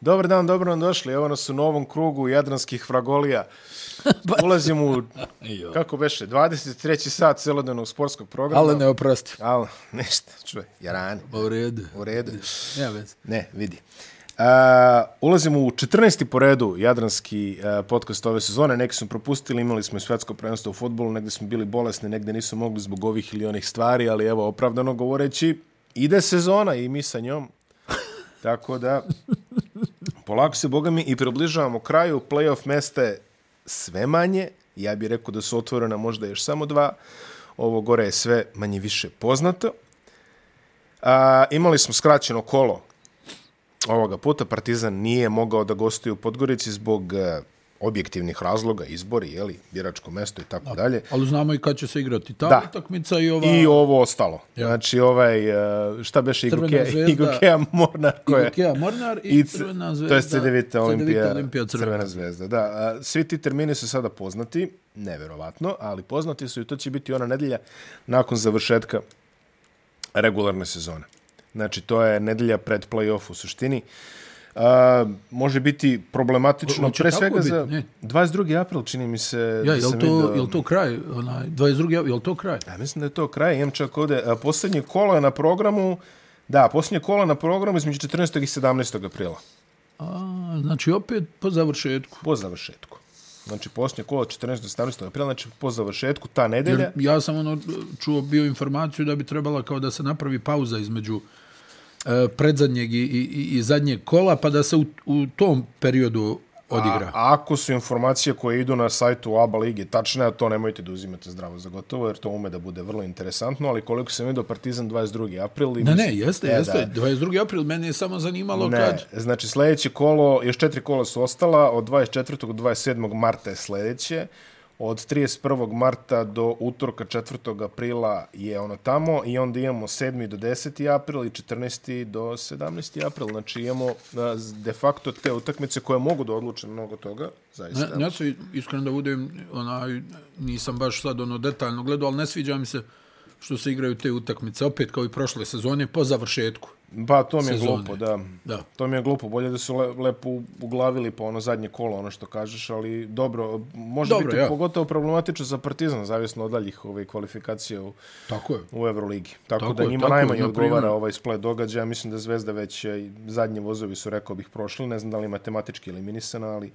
Dobar dan, dobro nam došli. Evo nas u novom krugu Jadranskih fragolija. Ulazimo u, kako beše, 23. sat celodnevnog sportskog programa. Ali ne oprosti. Ali, ništa, čuj, jarani. U redu. U redu. Ja vez. Ne, vidi. Uh, ulazimo u 14. po redu Jadranski uh, podcast ove sezone. Neki smo propustili, imali smo i svetsko prvenstvo u futbolu, negde smo bili bolesni, negde nisu mogli zbog ovih ili onih stvari, ali evo, opravdano govoreći, ide sezona i mi sa njom. Tako da, polako se, boga mi, i približavamo kraju. Playoff mesta je sve manje. Ja bih rekao da su otvorena možda još samo dva. Ovo gore je sve manje više poznato. A, imali smo skraćeno kolo ovoga puta. Partizan nije mogao da gostuje u Podgorici zbog e, objektivnih razloga, izbori, jeli, biračko mesto i tako dalje. Ali znamo i kad će se igrati ta Da. utakmica i ova... I ovo ostalo. Ja. Znači, ovaj, e, šta beše zvezda. Igokea Mornar, koja je... Igokea Mornar i, I Crvena To zvezda. je CDVita Olimpija, Olimpija Crvena, Crvena. zvezda. Da, svi ti termini su sada poznati, neverovatno, ali poznati su i to će biti ona nedelja nakon završetka regularne sezone. Znači, to je nedelja pred play-off u suštini. A, može biti problematično, Hoće pre svega za Ne. 22. april, čini mi se. Ja, je li to, vidio- je to kraj? Onaj, 22. je li to kraj? Ja mislim da je to kraj. Imam čak ovde. A, posljednje kolo je na programu, da, posljednje kolo na programu između 14. i 17. aprila. A, znači opet po završetku. po završetku. Znači, posljednje kolo 14. do 17. aprila, znači po završetku ta nedelja. Jer ja sam ono čuo bio informaciju da bi trebala kao da se napravi pauza između e, predzadnjeg i, i, i- zadnjeg kola, pa da se u, u tom periodu odigra. A, ako su informacije koje idu na sajtu ABA ligi tačne, to nemojte da uzimate zdravo za gotovo, jer to ume da bude vrlo interesantno, ali koliko sam vidio Partizan 22. april... i ne, ne, jeste, E, jeste. 22. april, mene je samo zanimalo Ne, kad... znači sljedeće kolo, još četiri kola su ostala, od 24. do 27. marta je sljedeće, od 31. marta do utorka 4. aprila je ono tamo i onda imamo 7. do 10. april i 14. do 17. april. Znači imamo de facto te utakmice koje mogu da odluče mnogo toga, zaista. Ne, ja se iskreno da budem, onaj, nisam baš sad ono detaljno gledao, ali ne sviđa mi se što se igraju te utakmice, opet kao i prošle sezone, po završetku. Pa to mi je sezone. glupo, da. Da. To mi je glupo, bolje da su le, lepo uglavili po ono zadnje kolo, ono što kažeš, ali dobro, može Dobro, biti ja. pogotovo problematično za Partizan, zavisno od daljih ove kvalifikacije u, Tako je. u Euroligi. Tako, Tako da njima tako je, najmanje na odgovara ovaj splet događaja. Mislim da Zvezda već e, i zadnji vozovi su, rekao bih, prošli. Ne znam da li matematički eliminisana, ali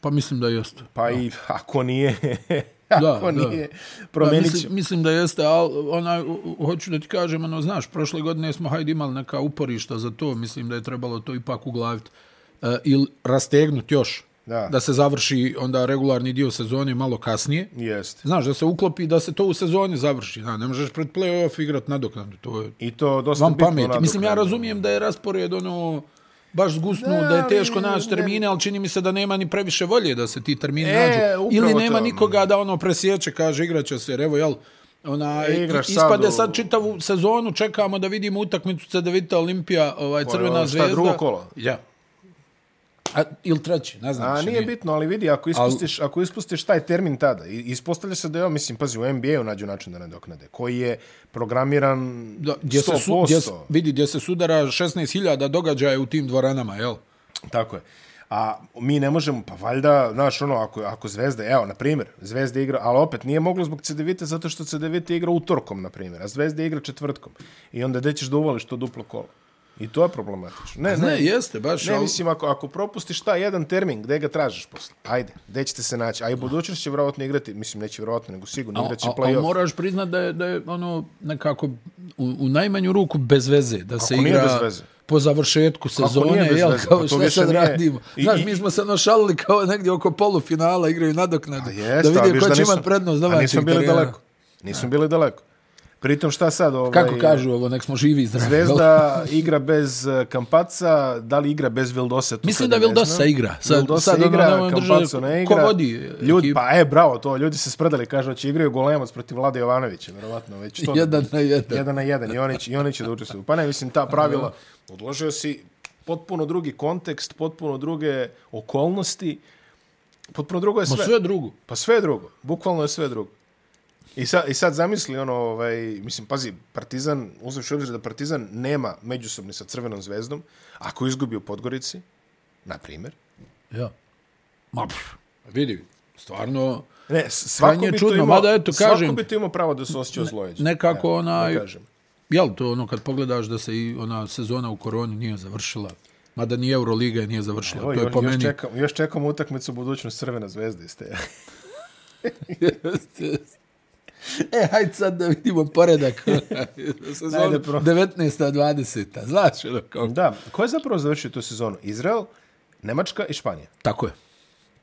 Pa mislim da jeste. pa i ako nije, Da, ako da. nije, Da, promenit će. mislim, mislim da jeste, ali u- hoću da ti kažem, ono, znaš, prošle godine smo hajde imali neka uporišta za to, mislim da je trebalo to ipak uglaviti uh, ili rastegnuti još, Da. da se završi onda regularni dio sezone malo kasnije. Jeste. Znaš, da se uklopi, da se to u sezoni završi. Da, ne možeš pred play-off igrat nadoknadu, to je I to dosta bitno pameti. Mislim, ja razumijem da je raspored ono baš zgusnu, Ne, da je teško naći ne- termine, ali čini mi se da nema ni previše volje da se ti termini E, nađu. Ili nema to. nikoga da ono presjeće, kaže igraće se, jer evo, jel, ona, E, igraš sad ispade u- sad čitavu sezonu, čekamo da vidimo utakmicu CDVita Olimpija, ovaj, Crvena šta, zvezda. drugo kolo? Ja. A, ili treći, ne znam. A više, nije bitno, ali vidi, ako ispustiš, ako ispustiš taj termin tada, ispostavlja se da je, mislim, pazi, u NBA-u nađu način da nadoknade, koji je programiran Da, gdje se, su, 100%. gdje, vidi, gdje se sudara 16.000 događaja u tim dvoranama, jel? Tako je. A mi ne možemo, pa valjda, znaš, ono, ako, ako Zvezda, evo, na primjer, Zvezda igra, ali opet nije moglo zbog CDVita zato što CDVita igra utorkom, na primjer, a Zvezda igra četvrtkom. I onda gde ćeš da uvališ to duplo kolo? I to je problematično. Ne, Ne, jeste, baš. Ne, al- mislim, ako, ako propustiš taj jedan termin, gde ga tražiš posle? Ajde, gde ćete se naći? A i budućnost će vjerovatno igrati, mislim, neće vjerovatno, nego sigurno igraće A- a- Ali play-off. moraš priznat da je, da je ono nekako u, u najmanju ruku bez veze, da se nije igra bez veze? po završetku nije sezone, bez jel, kao Pa to šta više sad nije- radimo. I- Znaš, i- mi smo se našalili kao negdje oko polufinala, igraju nadoknadu, A da a vidi viš ko će nisu- imat prednost A domaćeg nismo bili terena. daleko. Nismo bili daleko. Pritom šta sad? Ovaj, Kako kažu ovo, nek smo živi i zdravi. Zvezda igra bez eh, Kampaca, da li igra bez Vildosa? to Mislim da Vildosa igra. Sad- Vildosa sad ono igra, držati- Kampaco ne ko igra. vodi Ljudi, ekipu? pa e, bravo, to ljudi se spredali, kažu će igraju golemac protiv Vlade Jovanovića, verovatno već to. Jedan na jedan. jedan na jedan i oni će, i oni će da učestvuju. Pa ne, mislim, ta pravila, odložio si potpuno drugi kontekst, potpuno druge okolnosti, potpuno drugo je Ma sve. sve drugo. Pa sve je drugo, bukvalno je sve drugo. I sad, I sad zamisli ono, ovaj, mislim, pazi, Partizan, uzavši obzir da Partizan nema međusobni sa Crvenom zvezdom, ako izgubi u Podgorici, na primjer. Ja. Ma, pff, vidi, stvarno, Ne, svako bi to čudno, imao, mada eto, svako kažem- bi to imao pravo da se osjeća zlojeđen. nekako onaj- Da kažem. jel to ono kad pogledaš da se i ona sezona u koroni nije završila, mada ni Euroliga je nije završila, Evo, to je još, po još, meni... čekam, još čekam utakmicu budućnost Crvena zvezda iz te. e, hajde sad da vidimo poredak. Sezon Ajde, pro- 19. 20. Znaš, ono kao... Da, ko je zapravo završio tu sezonu? Izrael, Nemačka i Španija. Tako je.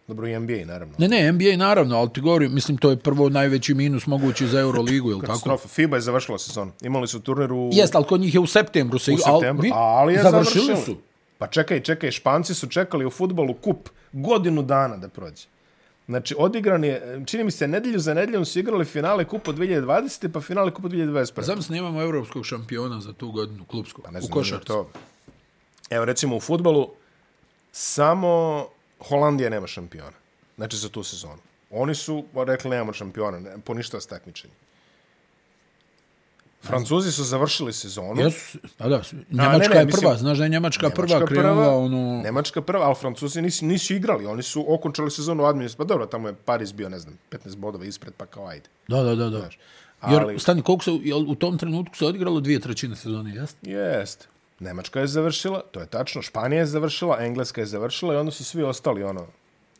Dobro, i NBA, naravno. Ne, ne, NBA naravno, ali ti govorim, mislim, to je prvo najveći minus mogući za Euroligu, ili tako? Katastrofa. FIBA je završila sezonu. Imali su turnir u, Jest, ali kod njih je u septembru se u ali septembru, vi- ali je završili završila. su. Pa čekaj, čekaj, Španci su čekali u futbolu kup godinu dana da prođe. Znači, odigran je, čini mi se, nedelju za nedeljom su igrali finale kupa 2020. pa finale kupa 2021. Zamisli, nemamo evropskog šampiona za tu godinu, klubskog, Pa ne u znam, košarci. To. Evo, recimo, u futbolu samo Holandija nema šampiona. Znači, za tu sezonu. Oni su rekli, nemamo šampiona, ne, poništa s. Francuzi su završili sezonu. Jesu, da, da, su- Njemačka ne, ne, je mislim- prva, znaš da je Njemačka, prva krenula, ono... Nemačka prva, ali Francuzi nisu, nisu igrali. Oni su okončali sezonu administrativno. Pa dobro, tamo je Paris bio, ne znam, 15 bodova ispred, pa kao ajde. Da, da, da, da. Znaš. Jer, Ali, stani, koliko se, jel, u tom trenutku se odigralo dvije trećine sezone, jest? jest. Nemačka je završila, to je tačno. Španija je završila, Engleska je završila i onda su svi ostali ono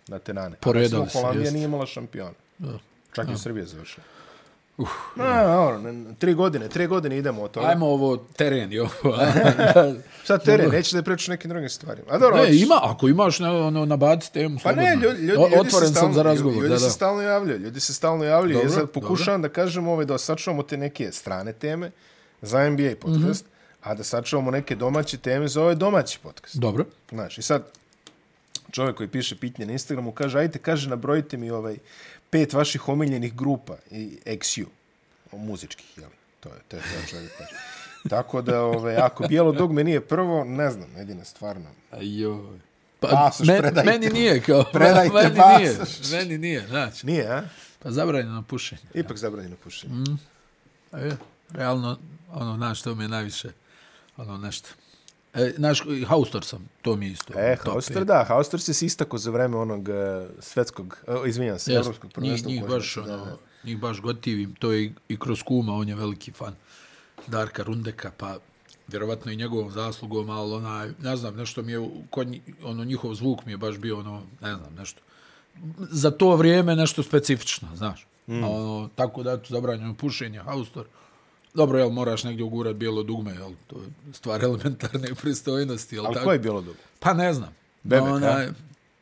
na tenane. A Poredali se, Holandija jest. nije imala šampiona. Da. Čak i Srbija je završila. Uh, no, ne, ne, tri godine, tri godine idemo od toga. Ajmo ovo teren ovo. Sad teren, nećeš da pričaš nekim drugim stvarima. A dobro, ne, hoćeš. ima, ako imaš na, ono, nabaci temu, Pa ne, ljudi, ljudi, O- ljudi Otvoren sam za razgovor, Ljudi, da, ljudi da. se stalno javljaju, ljudi se stalno javljaju. Dobro, ja sad pokušavam da kažem ovaj, da sačuvamo te neke strane teme za NBA podcast, Mhm. a da sačuvamo neke domaće teme za ovaj domaći podcast. Dobro. Znaš, i sad čovjek koji piše pitanje na Instagramu kaže, ajte, kaže, nabrojite mi ovaj pet vaših omiljenih grupa i XU, o, muzičkih, jel? To je, to je to čovjek kaže. Tako da, ovaj, ako bijelo dogme nije prvo, ne znam, jedina stvarno. Ajoj. Pa, Pasoš, men, predajte. meni nije, kao, Predajte meni nije, pasoš. meni nije, znači, Nije, a? pa zabranjeno pušenje. Ipak zabranjeno pušenje. Mm. A je, realno, ono, znaš, to mi je najviše, ono, nešto. E, znaš, Haustor sam, to mi isto. E, top Hauster, da, Hauster se istako za vreme onog uh, svetskog, uh, izvinjam se, evropskog njih, prvenstva. njih košarci, baš, da, ono, da. njih baš gotivim, to je i, i kroz kuma, on je veliki fan Darka Rundeka, pa vjerovatno i njegovom zaslugom, ali onaj, ne znam, nešto mi je, kod, ono, njihov zvuk mi je baš bio, ono, ne znam, nešto, za to vrijeme nešto specifično, znaš. Mm. Ono, tako da, eto, zabranjeno pušenje, haustor. Dobro, jel, moraš negdje ugurat bijelo dugme, jel, to je stvar elementarne pristojnosti, jel, Ali tako? ko je bilo dobro? Pa ne znam. Bebek, a?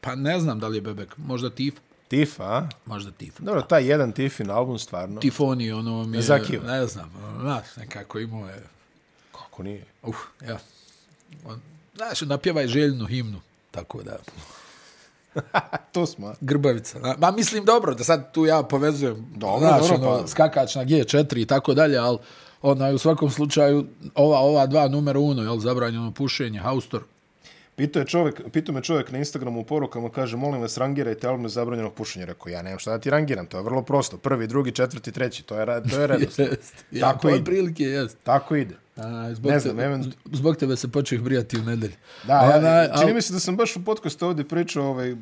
Pa ne znam da li je Bebek, možda Tif, Tifa, a? možda Tif. Dobro, taj jedan Tifin album, stvarno. Tifoni, ono mi je, Zakio. ne znam, ono, znaš, nekako imao je, Kako nije? uh, ja. On, znaš, napjevaj željnu himnu, tako da, To smo? Grbavica. Ma mislim dobro, da sad tu ja povezujem, Dobro, znaš, dobro, ono, pa- skakač na G4 i tako dalje, ali onaj, u svakom slučaju, ova, ova dva numero uno, jel, zabranjeno pušenje, haustor, Pitao, je čovjek, pitao me čovjek na Instagramu u porukama, kaže, molim vas, rangirajte album zabranjenog pušenja. Rekao, ja nemam šta da ti rangiram, to je vrlo prosto. Prvi, drugi, četvrti, treći, to je, to je redoslijed. jest. Ja, Tako po ide. prilike jest. Tako ide. A, zbog, Ne znam, tebe, event- zbog tebe se počeo brijati u nedelju. Da, ja, Onaj, čini al- mi se da sam baš u podcastu ovdje pričao ovaj,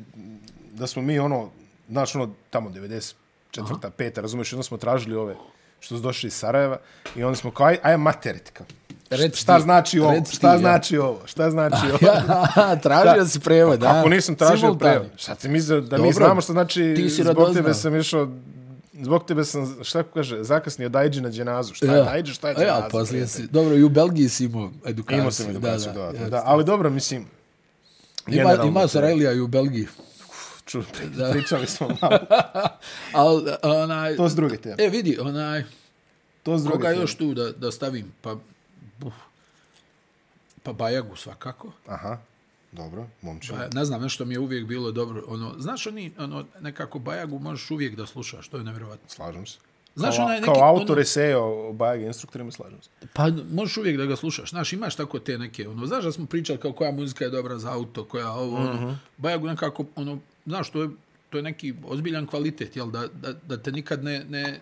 da smo mi ono, znaš ono, tamo 94. peta, razumiješ, onda smo tražili ove što su došli iz Sarajeva i onda smo kao, aj, aj kao. Reci šta ti, znači ovo, reci ti, šta ja. znači ovo, šta znači ovo. Ja, tražio si prevod, da? Ako nisam tražio prevod, šta ti misle da mi Dobro, znamo što znači, ti si zbog tebe sam išao, zbog tebe sam, šta kaže, zakasnio Dajđi na dženazu. Šta je Ja. Dajđi, šta je A Ja, dženaza? poslije prijatelj? si, dobro, i u Belgiji si imao edukaciju. Imao sam edukaciju, da, da, jeste. da, ali dobro, mislim, Ima, ima Sarajlija i u Belgiji. ču, pričali smo malo. Al, onaj, To s druge teme. e, vidi, onaj, To s druge koga teme. još tu da, da stavim? Pa, buf, pa Bajagu svakako. Aha, dobro, momče. Pa, ne znam, nešto mi je uvijek bilo dobro. Ono, znaš, oni, ono, nekako Bajagu možeš uvijek da slušaš, to je nevjerovatno. Slažem se. Znaš, kao, onaj neki- kao autor ono- eseja o, bajeg instruktorima, slažem se. Pa možeš uvijek da ga slušaš. Znaš, imaš tako te neke, ono, znaš da smo pričali kao koja muzika je dobra za auto, koja ovo, ono, Mhm. Bajagu nekako, ono, znaš, to je, to je neki ozbiljan kvalitet, jel, da, da, da te nikad ne, ne,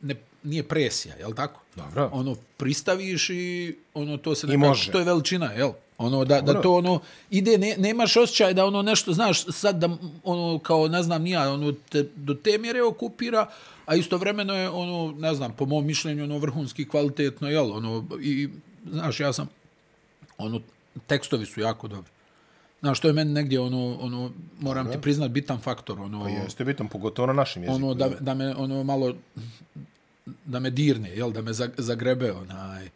ne, nije presija, jel tako? Dobro. Ono, pristaviš i ono, to se I nekako, može. to je veličina, jel? Ono da, da to ono ide ne, nemaš osjećaj da ono nešto znaš sad da ono kao ne znam ni ja ono te, do te mjere okupira a istovremeno je ono ne znam po mom mišljenju ono vrhunski kvalitetno jel ono i znaš ja sam ono tekstovi su jako dobri Znaš, to je meni negdje, ono, ono moram Dobre. ti priznat, bitan faktor. Ono, pa jeste bitan, pogotovo na našem jeziku. Ono, da, da me, ono, malo, da me dirne, jel, da me zagrebe, onaj,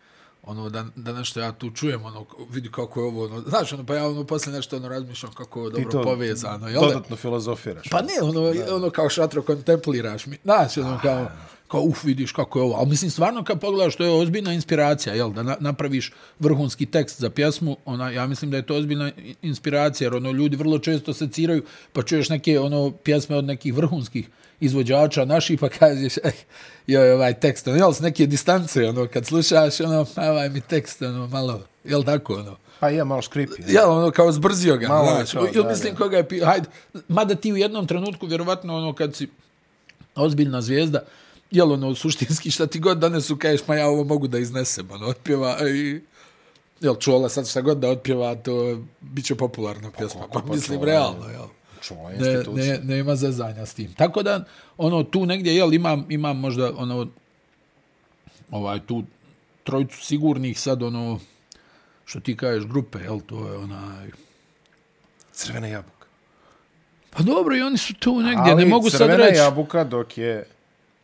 ono, da, da nešto ja tu čujem, ono, vidi kako je ovo, ono, znaš, ono, pa ja, ono, posle nešto, ono, razmišljam kako je dobro to povezano, jel? Dodatno filozofiraš. Pa ne, ono, da. ono, kao šatro kontempliraš mi, znaš, ono, kao, kao, uf, vidiš kako je ovo. Ali mislim, stvarno, kad pogledaš, to je ozbiljna inspiracija, jel, da na, napraviš vrhunski tekst za pjesmu, ona, ja mislim da je to ozbiljna inspiracija, jer, ono, ljudi vrlo često seciraju, pa čuješ neke, ono, pjesme od nekih vrhunskih izvođača naših, pa kažeš, eh, joj, ovaj tekst, ono, jel, s neke distance, ono, kad slušaš, ono, ovaj mi tekst, ono, malo, jel tako, ono, Pa je malo škripi. Ja, ono, kao zbrzio ga. Malo znači, to, ili mislim da. koga je pi... Hajde, mada ti u jednom trenutku, vjerovatno, ono, kad si ozbiljna zvijezda, jel, ono, suštinski, šta ti god danes su, kažeš, ma ja ovo mogu da iznesem, ono, otpjeva, i... Jel, čuola sad šta god da otpjeva, to bit će popularna pjesma. Pa, pa mislim, čula, realno, jel. Čula ne, ne, ne ima zezanja s tim. Tako da, ono, tu negdje, jel, imam, imam možda, ono, ovaj, tu trojicu sigurnih sad, ono, što ti kažeš grupe, jel, to je onaj... Crvena jabuka. Pa dobro, i oni su tu negdje, Ali ne mogu sad reći... Ali crvena jabuka dok je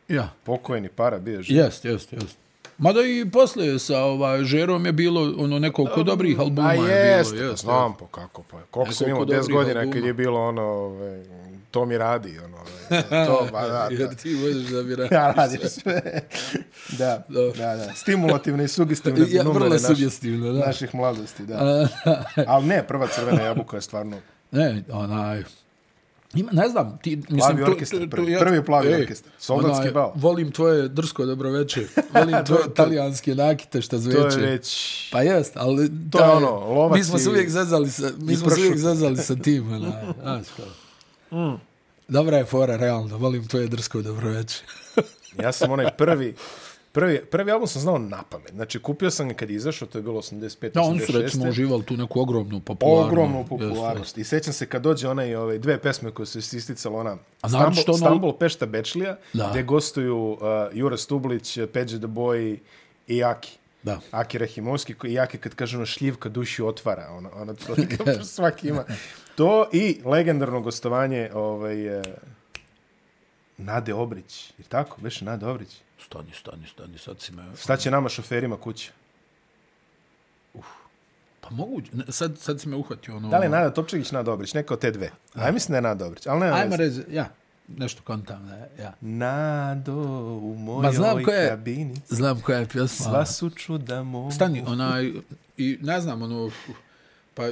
ja. pokojni para bio živ. Jest, jest, jest. Mada i posle sa ovaj, Žerom je bilo ono neko ko dobrih albuma A jest, je bilo. Jest, znam po kako pa. Koliko sam imao 10 godina albuma. kad je bilo ono, ovaj, to mi radi. Ono, ovaj, to, ba, da, da. Jer ti možeš da mi radiš. ja radim sve. da, da, da. Stimulativne i sugestivne ja, numere naš, sugestivne, da. naših mladosti. Da. Ali ne, prva crvena jabuka je stvarno... Ne, onaj... Ima, ne znam, ti, mislim, plavi orkestar, to, prvi, to, prvi plavi ej, orkestar, soldatski onaj, bal. Volim tvoje drsko dobroveče, volim tvoje italijanske nakite što zveče. To je već... Pa jest, ali... To je ono, lovac Mi smo se uvijek zezali sa, mi smo se uvijek zezali sa tim, onaj, znaš mm. Dobra je fora, realno, volim tvoje drsko dobroveče. ja sam onaj prvi, Prvi, prvi album sam znao na pamet. Znači, kupio sam ga kad izašao, to je bilo 85-86. Da, oni su recimo uživali tu neku ogromnu popularnost. Ogromnu popularnost. I sećam se kad dođe onaj, ove, dve pesme koje su isticalo, ona A Stambul, ono... Stambul, Pešta, Bečlija, da. gde gostuju uh, Jura Stublić, Peđe the Boy i Aki. Da. Aki Rahimovski, i Aki kad kaže ono šljivka duši otvara, ono, ono to svaki ima. To i legendarno gostovanje ovaj, uh, Nade Obrić, je tako? Veš Nade Obrić? Stani, stani, stani, sad si me... Šta će nama šoferima kuće? Uf. Pa mogu, sad, sad si me uhvatio ono... Da li je Nada Topčević, Nada Obrić, neko te dve? A. Aj mislim da je Nada Obrić, ali ne... Ajmo reći, ja, nešto kontam, ne, ja. Nado, u mojoj Ma znam koja je, kabinici. Znam koja je pjesma. Sva su čuda mogu. Stani, onaj, i ne znam, ono, pa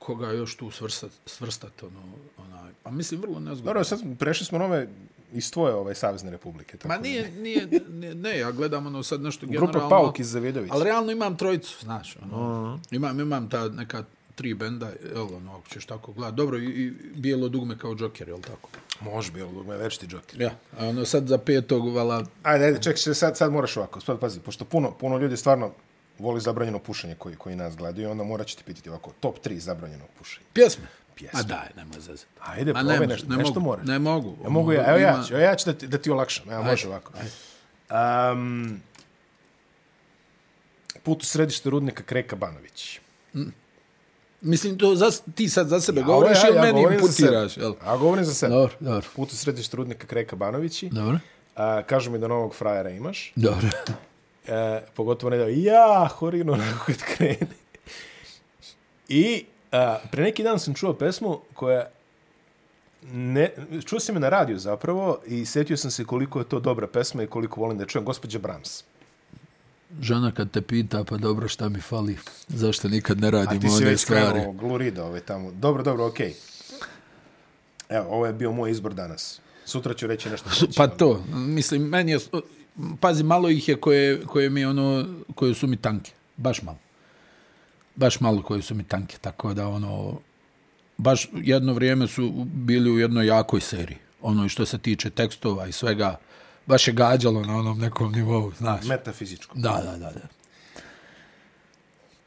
koga još tu svrstat, svrstat ono, onaj, pa mislim, vrlo nezgodno. Dobro, sad prešli smo nove iz tvoje ovaj Savezne republike. Tako Ma nije, nije, ne, ne, ja gledam ono sad nešto generalno. Grupa Pauk iz Zavidovića. Ali realno imam trojicu, znaš. Ono, uh -huh. imam, imam ta neka tri benda, jel, ono, ako ćeš tako gledati. Dobro, i, i bijelo dugme kao džoker, jel tako? Može bijelo dugme, već ti džoker. Ja, a ono sad za petog, vala... Ajde, ajde, čekaj, sad, sad moraš ovako, sad pazi, pošto puno, puno ljudi stvarno voli zabranjeno pušenje koji, koji nas gledaju, onda morat ću ti pitati ovako, top 3 zabranjeno pušenje. Pjesme pjesmu. Ma daj, nemoj zezati. Ajde, probaj ne nešto, ne nešto mogu, moraš. Ne mogu. Ja mogu, ja, evo ja ću, ja ću da ti, da ti olakšam. Evo, može ovako. Um, put u središte rudnika Kreka Banović. Mm. Mislim, to za, ti sad za sebe ja, govoriš ja, ili ja, meni imputiraš? Jel? Ja govorim za sebe. Dobro, dobro. Put u središte rudnika Kreka Banovići. Dobro. A, kažu mi da novog frajera imaš. Dobro. E, pogotovo ne da, ja, horino, nakon kad krene. I A, pre neki dan sam čuo pesmu koja ne, čuo sam je na radiju zapravo i setio sam se koliko je to dobra pesma i koliko volim da je čujem. Gospodja Brahms. Žena kad te pita, pa dobro, šta mi fali? Zašto nikad ne radimo one stvari? A ti si već krenuo, glurida ovaj tamo. Dobro, dobro, okej. Okay. Evo, ovo je bio moj izbor danas. Sutra ću reći nešto. Pa to, mislim, meni je, pazi, malo ih je koje, koje mi ono, koje su mi tanke. Baš malo baš malo koji su mi tanke, tako da ono, baš jedno vrijeme su bili u jednoj jakoj seriji. Ono što se tiče tekstova i svega, baš je gađalo na onom nekom nivou, znaš. Metafizičko. Da, da, da. da.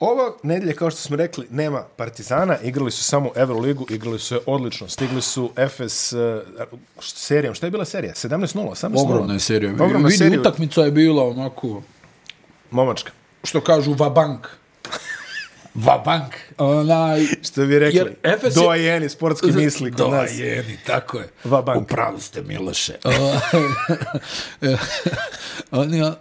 Ovo nedjelje, kao što smo rekli, nema Partizana, igrali su samo Euroligu, igrali su je odlično, stigli su FS uh, serijom, šta je bila serija? 17-0, 18-0? Ogromna je serija. Ogromna Vidi, serija. utakmica je bila onako, Momačka. što kažu, vabank. vabank. Onaj, Što bi rekli, Efes je- doajeni sportski misli kod nas. Dojeni, tako je. Vabank. Upravo ste, Miloše. On je,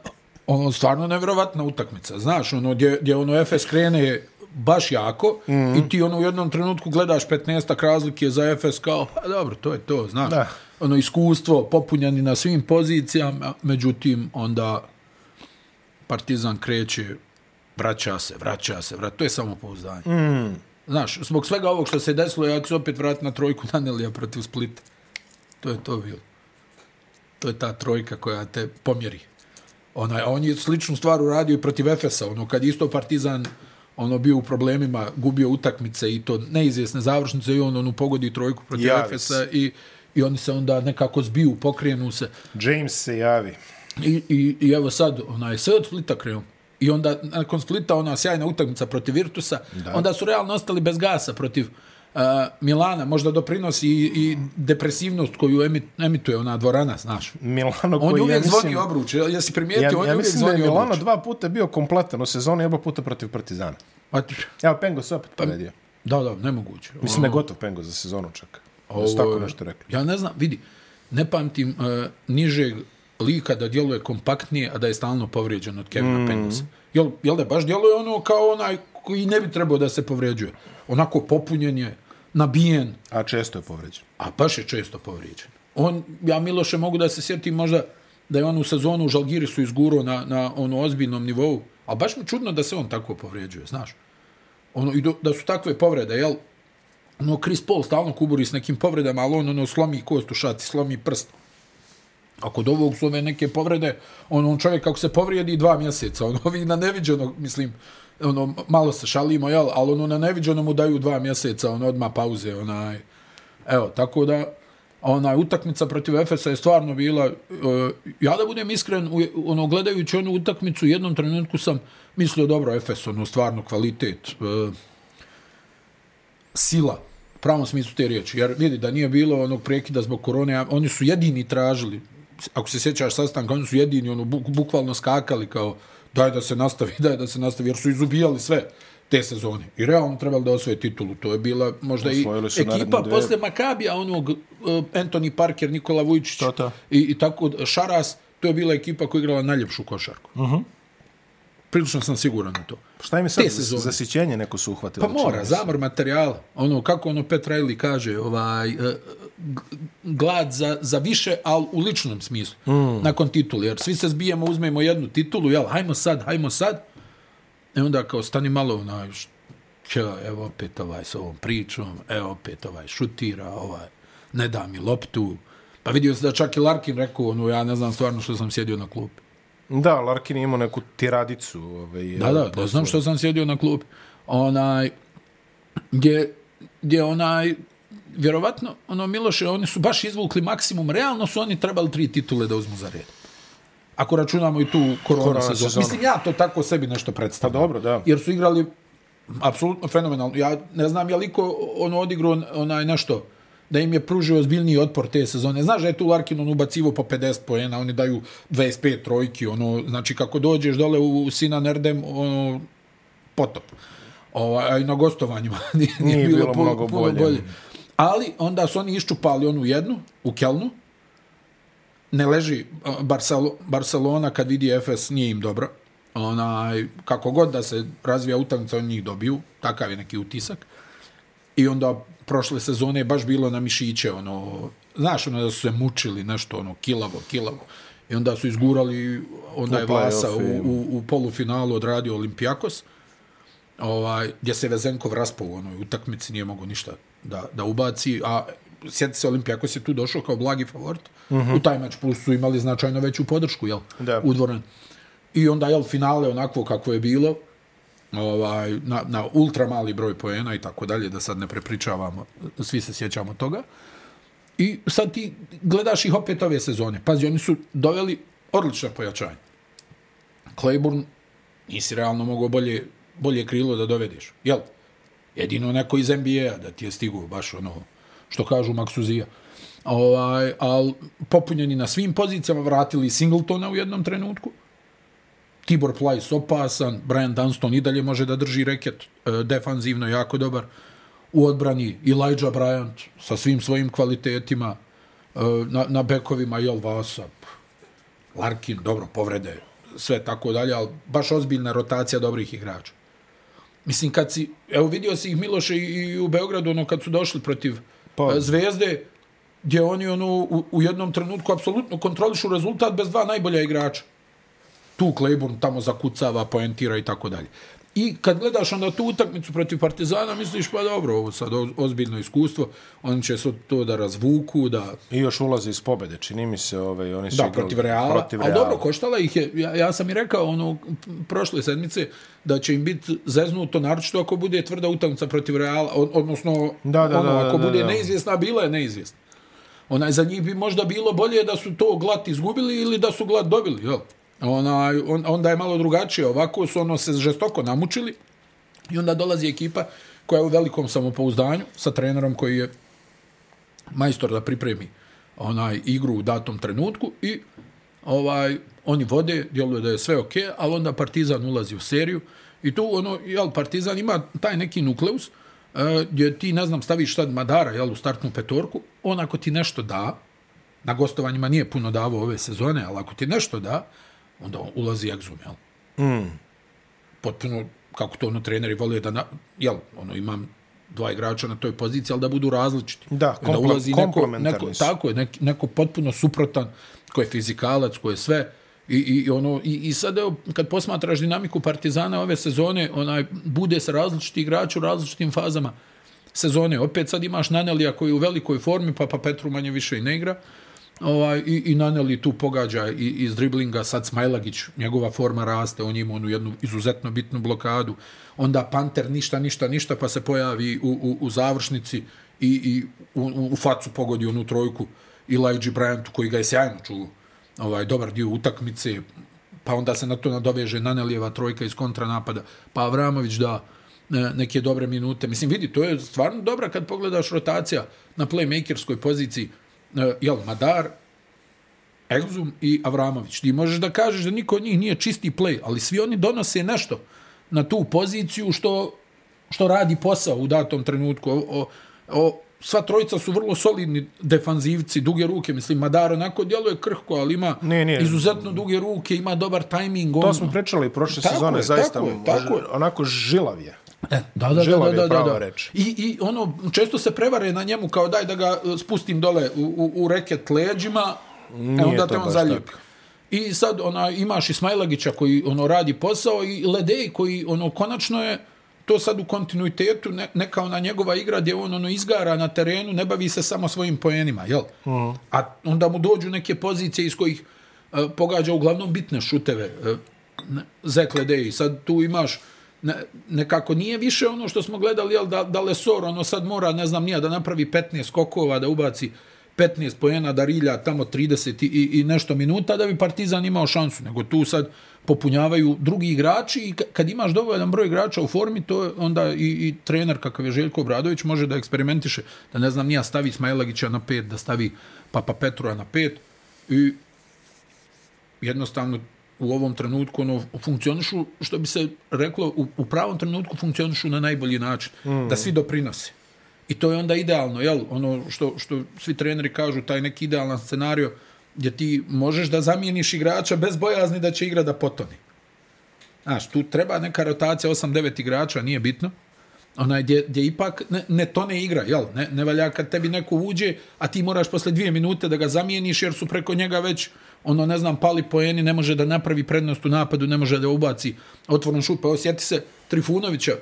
ono, stvarno nevjerovatna utakmica. Znaš, ono, gdje, gdje ono Efes krene baš jako mm. -hmm. i ti ono u jednom trenutku gledaš 15 razlike za Efes kao, pa dobro, to je to, znaš. Da. Ono iskustvo, popunjeni na svim pozicijama, međutim, onda Partizan kreće, vraća se, vraća se, vraća, to je samo pouzdanje. Mm. Znaš, zbog svega ovog što se desilo, ja ću se opet vratiti na trojku Nanelija protiv Splita. To je to bilo. To je ta trojka koja te pomjeri. Ona, a on je sličnu stvar uradio i protiv Efesa. Ono, kad isto Partizan ono bio u problemima, gubio utakmice i to neizvjesne završnice i on onu pogodi trojku protiv Javi Efesa i, i oni se onda nekako zbiju, pokrenu se. James se javi. I, i, i evo sad, onaj, sve od Splita krenu. I onda, nakon Splita, ona sjajna utakmica protiv Virtusa, da. onda su realno ostali bez gasa protiv Milana. Možda doprinosi i, i depresivnost koju emit, emituje ona dvorana, znaš. Milano On koji, je uvijek ja zvoni obruč. Jel- Jesi primijetio? Ja, on ja je uvijek mislim da je zvoni Milano obruč. dva puta bio kompletan u sezoni, oba puta protiv Partizana. Pa Evo, Pengo se opet povedio. Da, da, nemoguće. Mislim da je gotov Pengo za sezonu čak. Da su tako nešto rekli. Ja ne znam, vidi, ne pamtim uh, nižeg lika da djeluje kompaktnije, a da je stalno povrijeđen od Kevina mm. Pengusa. Jel, jel da baš djeluje ono kao onaj koji ne bi trebao da se povrijeđuje? Onako popunjen je, nabijen, A često je povređen. a baš je često povrijeđen. On, ja Miloše mogu da se sjetim možda da je on u sezonu u Žalgirisu izgurao na, na ono ozbiljnom nivou, a baš mi čudno da se on tako povrijeđuje, znaš. Ono, i do, da su takve povrede, jel? Ono, Chris Paul stalno kuburi s nekim povredama, ali on ono, slomi kost u šati, slomi prst. A kod ovog su ove neke povrede, ono, on čovjek kako se povrijedi dva mjeseca, ono, vi na neviđeno, mislim, ono, malo se šalimo, jel, ali ono, na neviđeno mu daju dva mjeseca, ono, odma pauze, onaj, evo, tako da, onaj, utakmica protiv Efesa je stvarno bila, uh, ja da budem iskren, u, ono, gledajući onu utakmicu, u jednom trenutku sam mislio, dobro, Efes, ono, stvarno kvalitet, uh, sila, u pravom smislu te riječi, jer vidi da nije bilo onog prekida zbog korone, oni su jedini tražili, ako se sjećaš sastanka, oni su jedini, ono, buk, bukvalno skakali kao, daj da se nastavi, daj da se nastavi, jer su izubijali sve te sezone. I realno trebali da osvoje titulu. To je bila možda Osvojili i ekipa dve. posle Makabija, onog uh, Anthony Parker, Nikola Vujčić To, to. I, i tako Šaras, to je bila ekipa koja je igrala najljepšu košarku. Uh Mhm. -huh. Prilično sam siguran u to. Šta im je sad Te sezone. zasićenje neko su uhvatili? Pa mora, zamor materijala. Ono, kako ono Pet Riley kaže, ovaj, g- glad za, za više, ali u ličnom smislu, mm. nakon titula. Jer svi se zbijemo, uzmemo jednu titulu, jel, hajmo sad, hajmo sad. I onda kao stani malo, onaj, čo, evo opet ovaj s ovom pričom, evo opet ovaj šutira, ovaj, ne da mi loptu. Pa vidio se da čak i Larkin rekao, ono, ja ne znam stvarno što sam sjedio na klupi. Da, Larkin je imao neku tiradicu. Ovaj, Da, da, da znam što sam sjedio na klubi. Onaj, gdje, gdje onaj, vjerovatno, ono, Miloše, oni su baš izvukli maksimum, realno su oni trebali tri titule da uzmu za red. Ako računamo i tu korona, Korona sezonu. sezonu. Mislim, ja to tako sebi nešto Pa predstavljam. dobro, da. Jer su igrali apsolutno fenomenalno. Ja ne znam je li ko ono odigrao onaj nešto da im je pružio ozbiljniji otpor te sezone. Znaš da je tu Larkin on ubacivo po 50 poena, oni daju 25 trojki, ono, znači kako dođeš dole u Sina Nerdem, ono, potop. Ovaj, na gostovanjima nije, nije, Nije bilo, bilo puno, mnogo puno bolje. bolje. Ali onda su oni iščupali onu jednu u Kelnu, ne leži uh, Barcelo, Barcelona kad vidi FS nije im dobro. Onaj, kako god da se razvija utakmica, oni njih dobiju. Takav je neki utisak. I onda prošle sezone je baš bilo na mišiće, ono, znaš, ono da su se mučili, nešto, ono, kilavo, kilavo. I onda su izgurali, onda je Vasa u, u, u polufinalu odradio Olimpijakos, ovaj, gdje se Vezenkov raspao u onoj utakmici, nije mogo ništa da, da ubaci, a sjeti se Olimpijakos je tu došao kao blagi favorit, uh -huh. u taj meč plus su imali značajno veću podršku, jel, Da. u dvorani. I onda, jel, finale onako kako je bilo, ovaj, na, na ultra mali broj poena i tako dalje, da sad ne prepričavamo, svi se sjećamo toga. I sad ti gledaš ih opet ove sezone. Pazi, oni su doveli odlične pojačanje. Claiborne, nisi realno mogao bolje bolje krilo da dovedeš. Jel? Jedino neko iz NBA-a da ti je stigao baš ono, što kažu Maksuzija. Ovaj, al popunjeni na svim pozicijama, vratili Singletona u jednom trenutku. Tibor Plajs opasan, Brian Dunston i dalje može da drži reket, e, defanzivno jako dobar. U odbrani Elijah Bryant sa svim svojim kvalitetima, e, na, na bekovima Jel Vasa, Larkin, dobro, povrede, sve tako dalje, ali baš ozbiljna rotacija dobrih igrača. Mislim, kad si, evo vidio si ih Miloše i, u Beogradu, ono, kad su došli protiv pa. Zvezde, gdje oni ono, u, u jednom trenutku apsolutno kontrolišu rezultat bez dva najbolja igrača. Tu Claiborne tamo zakucava, poentira i tako dalje. I kad gledaš onda tu utakmicu protiv Partizana, misliš pa dobro, ovo sad ozbiljno iskustvo, oni će se to da razvuku, da... I još ulaze iz pobede, čini mi se, ovaj, oni su da, protiv Reala, protiv Reala. ali dobro, koštala ih je, ja, ja sam i rekao ono, prošle sedmice, da će im biti zeznuto, naročito ako bude tvrda utakmica protiv Reala, odnosno, da, da, ono, da, ako da, bude da. neizvjesna, bila je neizvjesna. Onaj, za njih bi možda bilo bolje da su to glad izgubili ili da su glad dobili, jel? Ona, on, onda je malo drugačije. Ovako su ono se žestoko namučili i onda dolazi ekipa koja je u velikom samopouzdanju sa trenerom koji je majstor da pripremi onaj igru u datom trenutku i ovaj oni vode, djeluje da je sve ok, ali onda Partizan ulazi u seriju i tu ono, jel, Partizan ima taj neki nukleus e, gdje ti, ne znam, staviš sad Madara jel, u startnu petorku, on ako ti nešto da, na gostovanjima nije puno davo ove sezone, ali ako ti nešto da, onda ulazi Exum, jel? Mm. Potpuno, kako to ono treneri vole da, na, jel, ono, imam dva igrača na toj poziciji, ali da budu različiti. Da, Onda kompl ulazi neko, neko, tako je, neki, neko potpuno suprotan, ko je fizikalac, ko je sve, I, i, ono, i, i sad evo, kad posmatraš dinamiku Partizana ove sezone, onaj, bude se različiti igrači u različitim fazama sezone. Opet sad imaš Nanelija koji je u velikoj formi, pa pa Petru manje više i ne igra. Ovaj, i, I Naneli tu pogađa i, iz driblinga, sad Smajlagić, njegova forma raste, on ima onu jednu izuzetno bitnu blokadu. Onda Panter ništa, ništa, ništa, pa se pojavi u, u, u završnici i, i u, u facu pogodi onu trojku Elijah Bryantu koji ga je sjajno čuo ovaj dobar dio utakmice, pa onda se na to nadoveže Nanelijeva trojka iz kontranapada, pa Avramović da e, neke dobre minute. Mislim, vidi, to je stvarno dobra kad pogledaš rotacija na playmakerskoj poziciji. E, jel, Madar, Egzum i Avramović. Ti možeš da kažeš da niko od njih nije čisti play, ali svi oni donose nešto na tu poziciju što, što radi posao u datom trenutku. O, o, o, sva trojica su vrlo solidni defanzivci, duge ruke, mislim, Madar onako djeluje krhko, ali ima Ne, ne. izuzetno duge ruke, ima dobar tajming. To smo pričali prošle Tako sezone, je, zaista tako je, tako onako žilav je. E, da, da, da, Žilav da, da, da, da. reč. I, I ono, često se prevare na njemu kao daj da ga e, spustim dole u, u, u reket leđima, e Nije onda to te on tako. I sad ona, imaš Ismailagića koji ono radi posao i Ledej koji ono konačno je to sad u kontinuitetu ne, neka ona njegova igra gdje on ono izgara na terenu, ne bavi se samo svojim poenima, jel? Mm. A onda mu dođu neke pozicije iz kojih uh, pogađa uglavnom bitne šuteve. Uh, Zek Ledej, sad tu imaš ne, nekako nije više ono što smo gledali, jel, da, da Lesor ono sad mora, ne znam nija, da napravi 15 skokova, da ubaci 15 pojena, da rilja tamo 30 i, i, nešto minuta, da bi Partizan imao šansu, nego tu sad popunjavaju drugi igrači i kad imaš dovoljan broj igrača u formi, to je onda i, i trener kakav je Željko Obradović može da eksperimentiše, da ne znam nija stavi Smajlagića na pet, da stavi Papa Petrova na pet i jednostavno u ovom trenutku ono funkcionišu što bi se reklo u, u pravom trenutku funkcionišu na najbolji način mm. da svi doprinose i to je onda idealno jel ono što što svi treneri kažu taj neki idealan scenario gdje ti možeš da zamijeniš igrača bez bojazni da će igra da potoni Znaš, tu treba neka rotacija 8-9 igrača, nije bitno. Onaj gdje, gdje ipak ne, ne tone igra, jel? Ne, ne valja kad tebi neko uđe, a ti moraš posle dvije minute da ga zamijeniš, jer su preko njega već, ono, ne znam, pali poeni, ne može da napravi prednost u napadu, ne može da ubaci otvoren šut. Pa osjeti sjeti se Trifunovića,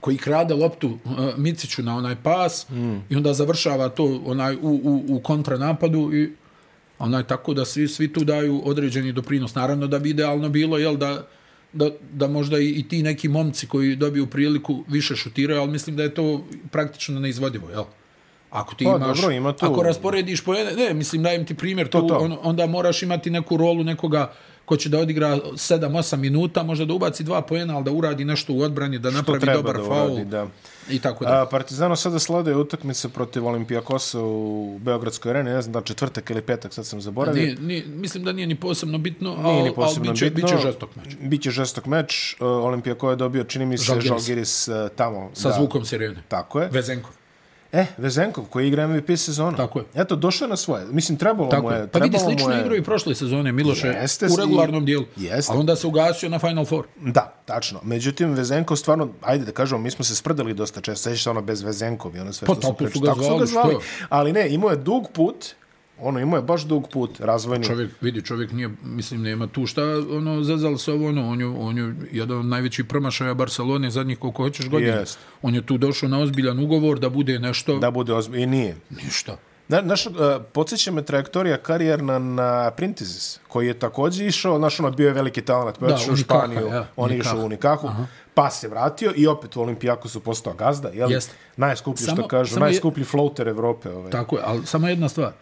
koji krade loptu uh, Miciću na onaj pas mm. i onda završava to onaj u, u, u kontranapadu i onaj tako da svi svi tu daju određeni doprinos. Naravno da bi idealno bilo jel da da, da možda i, i ti neki momci koji dobiju priliku više šutiraju, ali mislim da je to praktično neizvodivo, jel? Ako ti Pa, imaš, dobro, ima tu- ako rasporediš po ne, mislim dajem ti primjer, To, tu, to. On, onda moraš imati neku rolu nekoga ko će da odigra 7-8 minuta, možda da ubaci dva poena, ali da uradi nešto u odbrani, da napravi dobar da faul uradi, da. i tako da. A, Partizano sada slade utakmice protiv Olimpijakosa u Beogradskoj areni, ne znam da četvrtak ili petak, sad sam zaboravio. Nije, nije, mislim da nije ni posebno bitno, Nije ali, ni posebno ali biće, bitno. biće žestok meč. Biće žestok meč. Uh, Olimpijako je dobio, čini mi se, Žalgiris. Žalgiris uh, tamo. Sa da. zvukom sirene. Tako je. Vezenkov. E, Vezenkov, koji igra MVP sezonu. Tako je. Eto, došao na svoje. Mislim, trebalo mu Tako je. je. Pa vidi, trebalo mu slično je- igrao i prošle sezone Miloše Jeste, u regularnom i- dijelu. jeste. A onda se ugasio na Final Four. Da, tačno. Međutim, Vezenkov stvarno, ajde da kažemo, mi smo se sprdali dosta često, sećaš se ono bez Vezenkov i ono sve Pa što smo su pričali. ga Tako su ga zvali. Ali ne, imao je dug put, ono, imao je baš dug put, razvojni. Čovjek, vidi, čovjek nije, mislim, nema tu šta, ono, zezal se ovo, ono, on je, on je jedan od najvećih promašaja Barcelone zadnjih koliko hoćeš godina. Jest. On je tu došao na ozbiljan ugovor da bude nešto, Da bude ozbiljno. I nije. ništa. Na, naš, uh, podsjeća me trajektorija karijerna na Printizis, koji je također išao, znaš, ono bio je veliki talent, pa je u Španiju, ja, on je išao u Unikahu, pa se vratio i opet u Olimpijaku su postao gazda, jel? Jeste. Najskuplji, Samo- što kažu, samo je- najskuplji floater Evrope. Ovaj. Tako je, ali samo jedna stvar.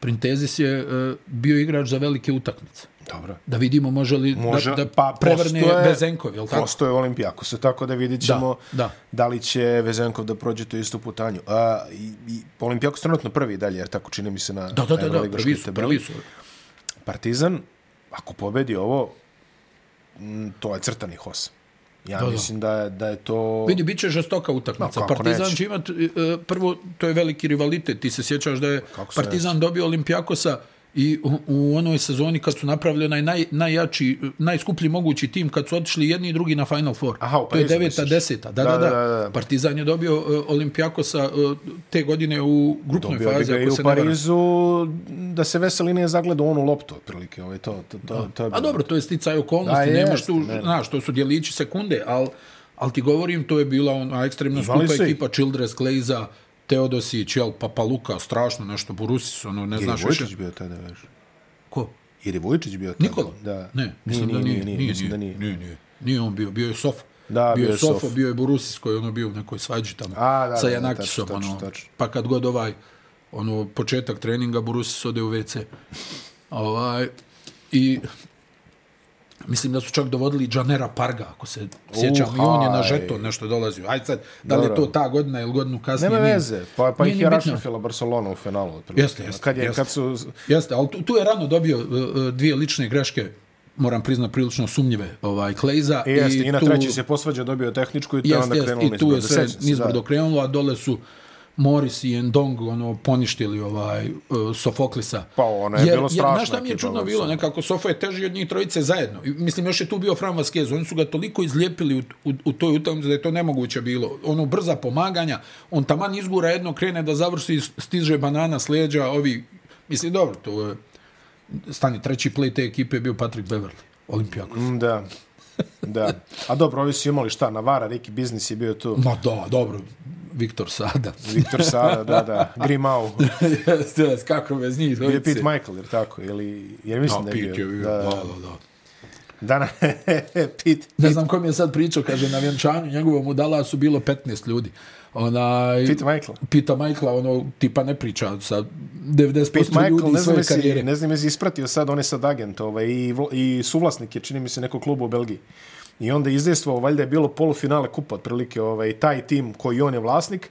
Printezis je uh, bio igrač za velike utakmice. Dobro. Da vidimo može li Može, da, da pa prevrne postoje- Vezenkov, je li tako? Postoje Olimpijakos, tako da vidit ćemo Da, da. da li će Vezenkov da prođe tu istu putanju. A, i, i Olimpijakos trenutno prvi dalje, jer tako čini mi se na Da, da, da, da, Euroligaškoj prvi su, prvi su. Partizan, ako pobedi ovo, m, to je crtanih osam. Ja Da, mislim da je, da je to... Vidi, bit će žestoka utakmica. No, Partizan neće. će imati, e, prvo, to je veliki rivalitet. Ti se sjećaš da je Kako Partizan dobio Olimpijakosa i u, u onoj sezoni kad su napravili onaj naj, najjači, najskuplji mogući tim, kad su otišli jedni i drugi na Final Four. Aha, u to je deveta, misliš? deseta. Da, da, da. Da, da, da. Partizan je dobio uh, Olimpijakosa uh, te godine u grupnoj Dobio bi fazi, ga i u ne. Parizu da se Veseli nije zagledao onu loptu, otprilike. Ovaj, to, to, to, to je A dobro, to je sticaj okolnosti, Da, nemaš tu, ne. znaš, to su dijelići sekunde, ali al ti govorim, to je bila ona ekstremno skupa ekipa Childress, Kleiza, Teodosić, jel, Papaluka, strašno nešto, Borusis, ono, ne znaš više. bio tada, veš. Ko? Ili Vujčić bio tada. Nikola? Da. Ne, mislim da nije, nije, mislim da nije. Nije, nije. Nije on bio, bio je Sofa. Da, bio bio je je Sofa, Sof. bio je Borusis koji je ono bio u nekoj svađi tamo A, da, sa Janakisom, tačno, ono, tačno. pa kad god ovaj, ono, početak treninga, Borusis ode u WC. ovaj, I Mislim da su čak dovodili Janera Parga, ako se sjećam, i on je na žeton nešto dolazio. Ajde sad, da li je to ta godina ili godinu kasnije? Nema veze, pa, pa ih je bitno. rašrafila Barcelona u finalu. otprilike. Jeste, jeste, Kad, je, jeste. kad su... Jeste, ali tu, tu je rano dobio uh, uh, dvije lične greške, moram priznat prilično sumnjive, ovaj, Klejza. I, jeste, i na tu, treći se posvađa dobio tehničku i to Jeste, onda jeste, krenulo i tu je sve nizbrdo krenulo, a dole su Morris i Endong ono, poništili ovaj, uh, Sofoklisa. Pa ono je bilo Jer, strašna znaš šta mi je čudno bilo? ono. Nekako Sofo je teži od njih trojice zajedno. I, mislim, još je tu bio Fran Vasquez. Oni su ga toliko izlijepili u, u, u toj utakmici da je to nemoguće bilo. Ono, brza pomaganja. On taman izgura jedno, krene da završi, stiže banana s leđa. Ovi, mislim, dobro, to je... Stani, treći play te ekipe je bio Patrick Beverly. Olimpijako. Mm, Da. Da. A dobro, ovi su imali šta, Navara, Riki Biznis je bio tu. Ma da, dobro. Viktor Sada. Viktor Sada, da, da. Grimau. Jeste, kako bez njih je dvojice. Pete Michael, jer tako? Ili, jer mislim Da, da je Pete je bio. Da, da, da. da, da. Dana, Pete. Ne znam kom je sad pričao, kaže, na vjenčanju njegovom u Dallasu bilo 15 ljudi. Onaj, Pete Michael. Pita Michaela, ono, tipa ne priča sa 90% Pete Michael, ljudi ne znam, svoje karijere. ne znam jesi ispratio sad, on je sad agent ovaj, i, i suvlasnik je, čini mi se, nekog kluba u Belgiji. I onda je izdejstvovao, valjda je bilo polufinale kupa, otprilike, ovaj, taj tim koji on je vlasnik,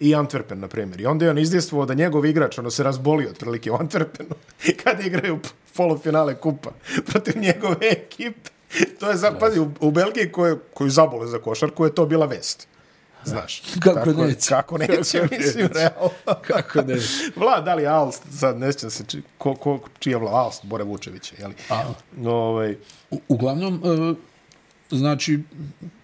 i Antwerpen, na primjer. I onda je on izdejstvovao da njegov igrač, ono, se razbolio, otprilike, u Antwerpenu, kada igraju polufinale kupa protiv njegove ekipe. To je, pazi, u, u Belgiji koje, koju zabole za košarku je to bila vest. Znaš. Kako Tako- neće? Kako neće, Kako mislim, neće? realno. Kako ne? Vlad, da li Alst, sad ne sjećam se či, ko, ko, čija vla, Alst, Bore Vučević, je li? A, Ovaj, u, uglavnom, e, znači,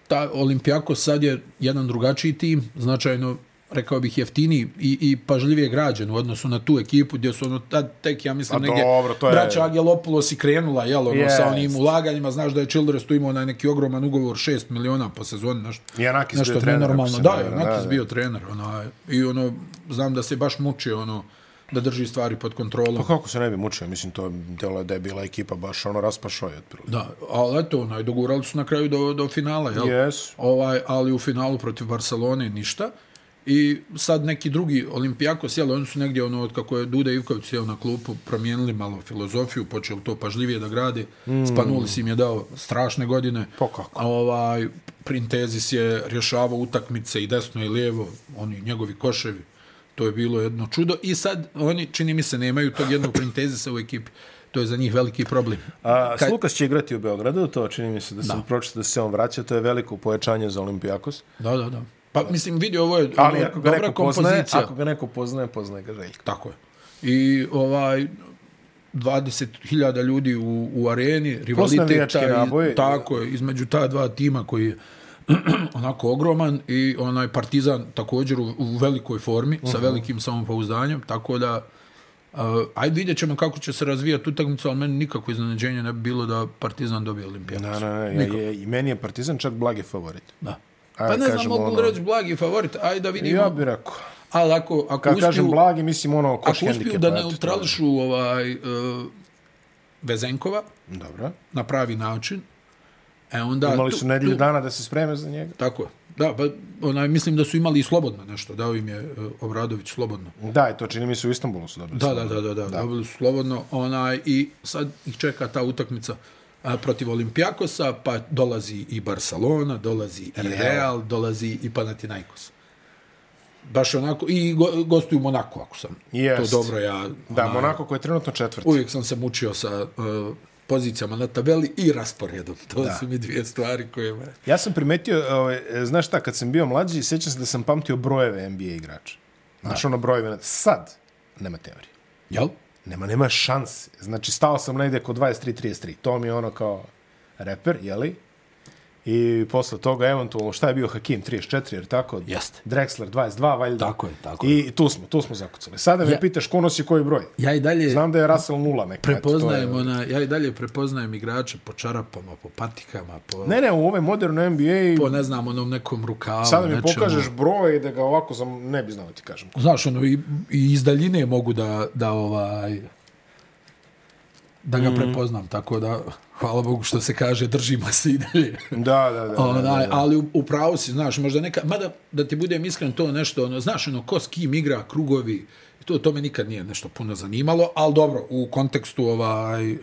ta Olimpijako sad je jedan drugačiji tim, značajno rekao bih jeftiniji i, i pažljivije građen u odnosu na tu ekipu gdje su ono tad tek ja mislim A negdje dobro, to je- braća Angelopoulos i krenula jel ono Jest. sa onim ulaganjima znaš da je Childress tu imao onaj neki ogroman ugovor 6 miliona po sezoni nešto I Anakis nešto bio trener, se da je varam, Anakis da, da. bio trener onaj, i ono znam da se baš muči ono da drži stvari pod kontrolom pa kako se ne bi mučio, mislim, to delo je da je bila ekipa baš ono raspašao je otprilike. Da, ali eto, onaj, dogurali su na kraju do, do finala, jel? Yes. Ovaj, ali u finalu protiv Barcelone ništa. I sad neki drugi Olimpijakos, jel, oni su negdje, ono, od kako je Duda Ivković sjeo na klupu, promijenili malo filozofiju, počeli to pažljivije da grade. Mm. Spanuli si im je dao strašne godine. Po kako? A ovaj, Printezis je rješavao utakmice i desno i lijevo, oni njegovi koševi. To je bilo jedno čudo. I sad oni, čini mi se, nemaju tog jednog Printezisa u ekipi. To je za njih veliki problem. A Kad... Lukas će igrati u Beogradu, to čini mi se da sam pročito da se on vraća, to je veliko pojačanje za Olimpijakos. Da, da, da. Pa mislim, vidio, ovo je Ali ako ga dobra kompozicija. Poznaje, ako ga neko poznaje, poznaje ga Željko. Tako je. I ovaj, 20.000 ljudi u, u areni, rivalitet, taj, tako je, između ta dva tima koji onako ogroman i onaj Partizan također u, u velikoj formi, uh -huh. sa mhm. velikim samopouzdanjem, tako da Uh, ajde vidjet ćemo kako će se razvijati utakmica, ali meni nikako iznenađenje ne bi bilo da Partizan dobije Olimpijakos. Ne, ne, ne, je, i meni je Partizan čak blagi favorit. Da. Ajde, pa ne znam, mogu ono... reći blagi favorit, ajde da vidimo. Ja bih rekao. Ali ako, ako Kad uspiju, kažem blagi, mislim ono koš Ako uspiju da neutrališu ovaj, uh, Vezenkova Dobro. na pravi način, e onda... Imali su nedjelju dana da se spreme za njega. Tako je. Da, pa onaj, mislim da su imali i slobodno nešto, dao im je uh, Obradović slobodno. Da, i to čini mi se u Istanbulu su dobili. Da, da, da, da, da, da, dobili su slobodno. Onaj, I sad ih čeka ta utakmica a, protiv Olimpijakosa, pa dolazi i Barcelona, dolazi i Real, Real dolazi i Panathinaikos. Baš onako, i go, gostuju Monako, ako sam Jest. to dobro ja... Da, onaj, Monako koji je trenutno četvrti. Uvijek sam se mučio sa... Uh, pozicijama na tabeli i rasporedom. To da. su mi dvije stvari koje me... Ja sam primetio, ovaj, znaš šta, kad sam bio mlađi, sjećam se da sam pamtio brojeve NBA igrača. Znaš ono brojeve, sad nema teorije. Jel? Nema, nema šanse. Znači, stao sam negdje kod 23-33. To mi je ono kao reper, jeli? I posle toga, eventualno, šta je bio Hakim? 34, jer tako? Jeste. Drexler, 22, valjda. Tako je, tako je. I tu smo, tu smo zakucali. Sada me ja, pitaš ko nosi koji broj. Ja i dalje... Znam da je Russell nula neka. Prepoznajem, je... ona, ja i dalje prepoznajem igrače po čarapama, po patikama, po... Ne, ne, u ovoj modernoj NBA... Po, ne znam, onom nekom rukavu, Sada mi nečemu. pokažeš broj da ga ovako sam, ne bi znao ti kažem. Znaš, ono, i, i iz daljine mogu da, da ovaj da ga mm. prepoznam, tako da hvala Bogu što se kaže, držimo se i dalje. Da, da, da. Onaj, da, da, da. Ali u, u pravu si, znaš, možda neka, mada da ti budem iskren to nešto, ono, znaš, ono, ko s kim igra, krugovi, to, to me nikad nije nešto puno zanimalo, ali dobro, u kontekstu ovaj,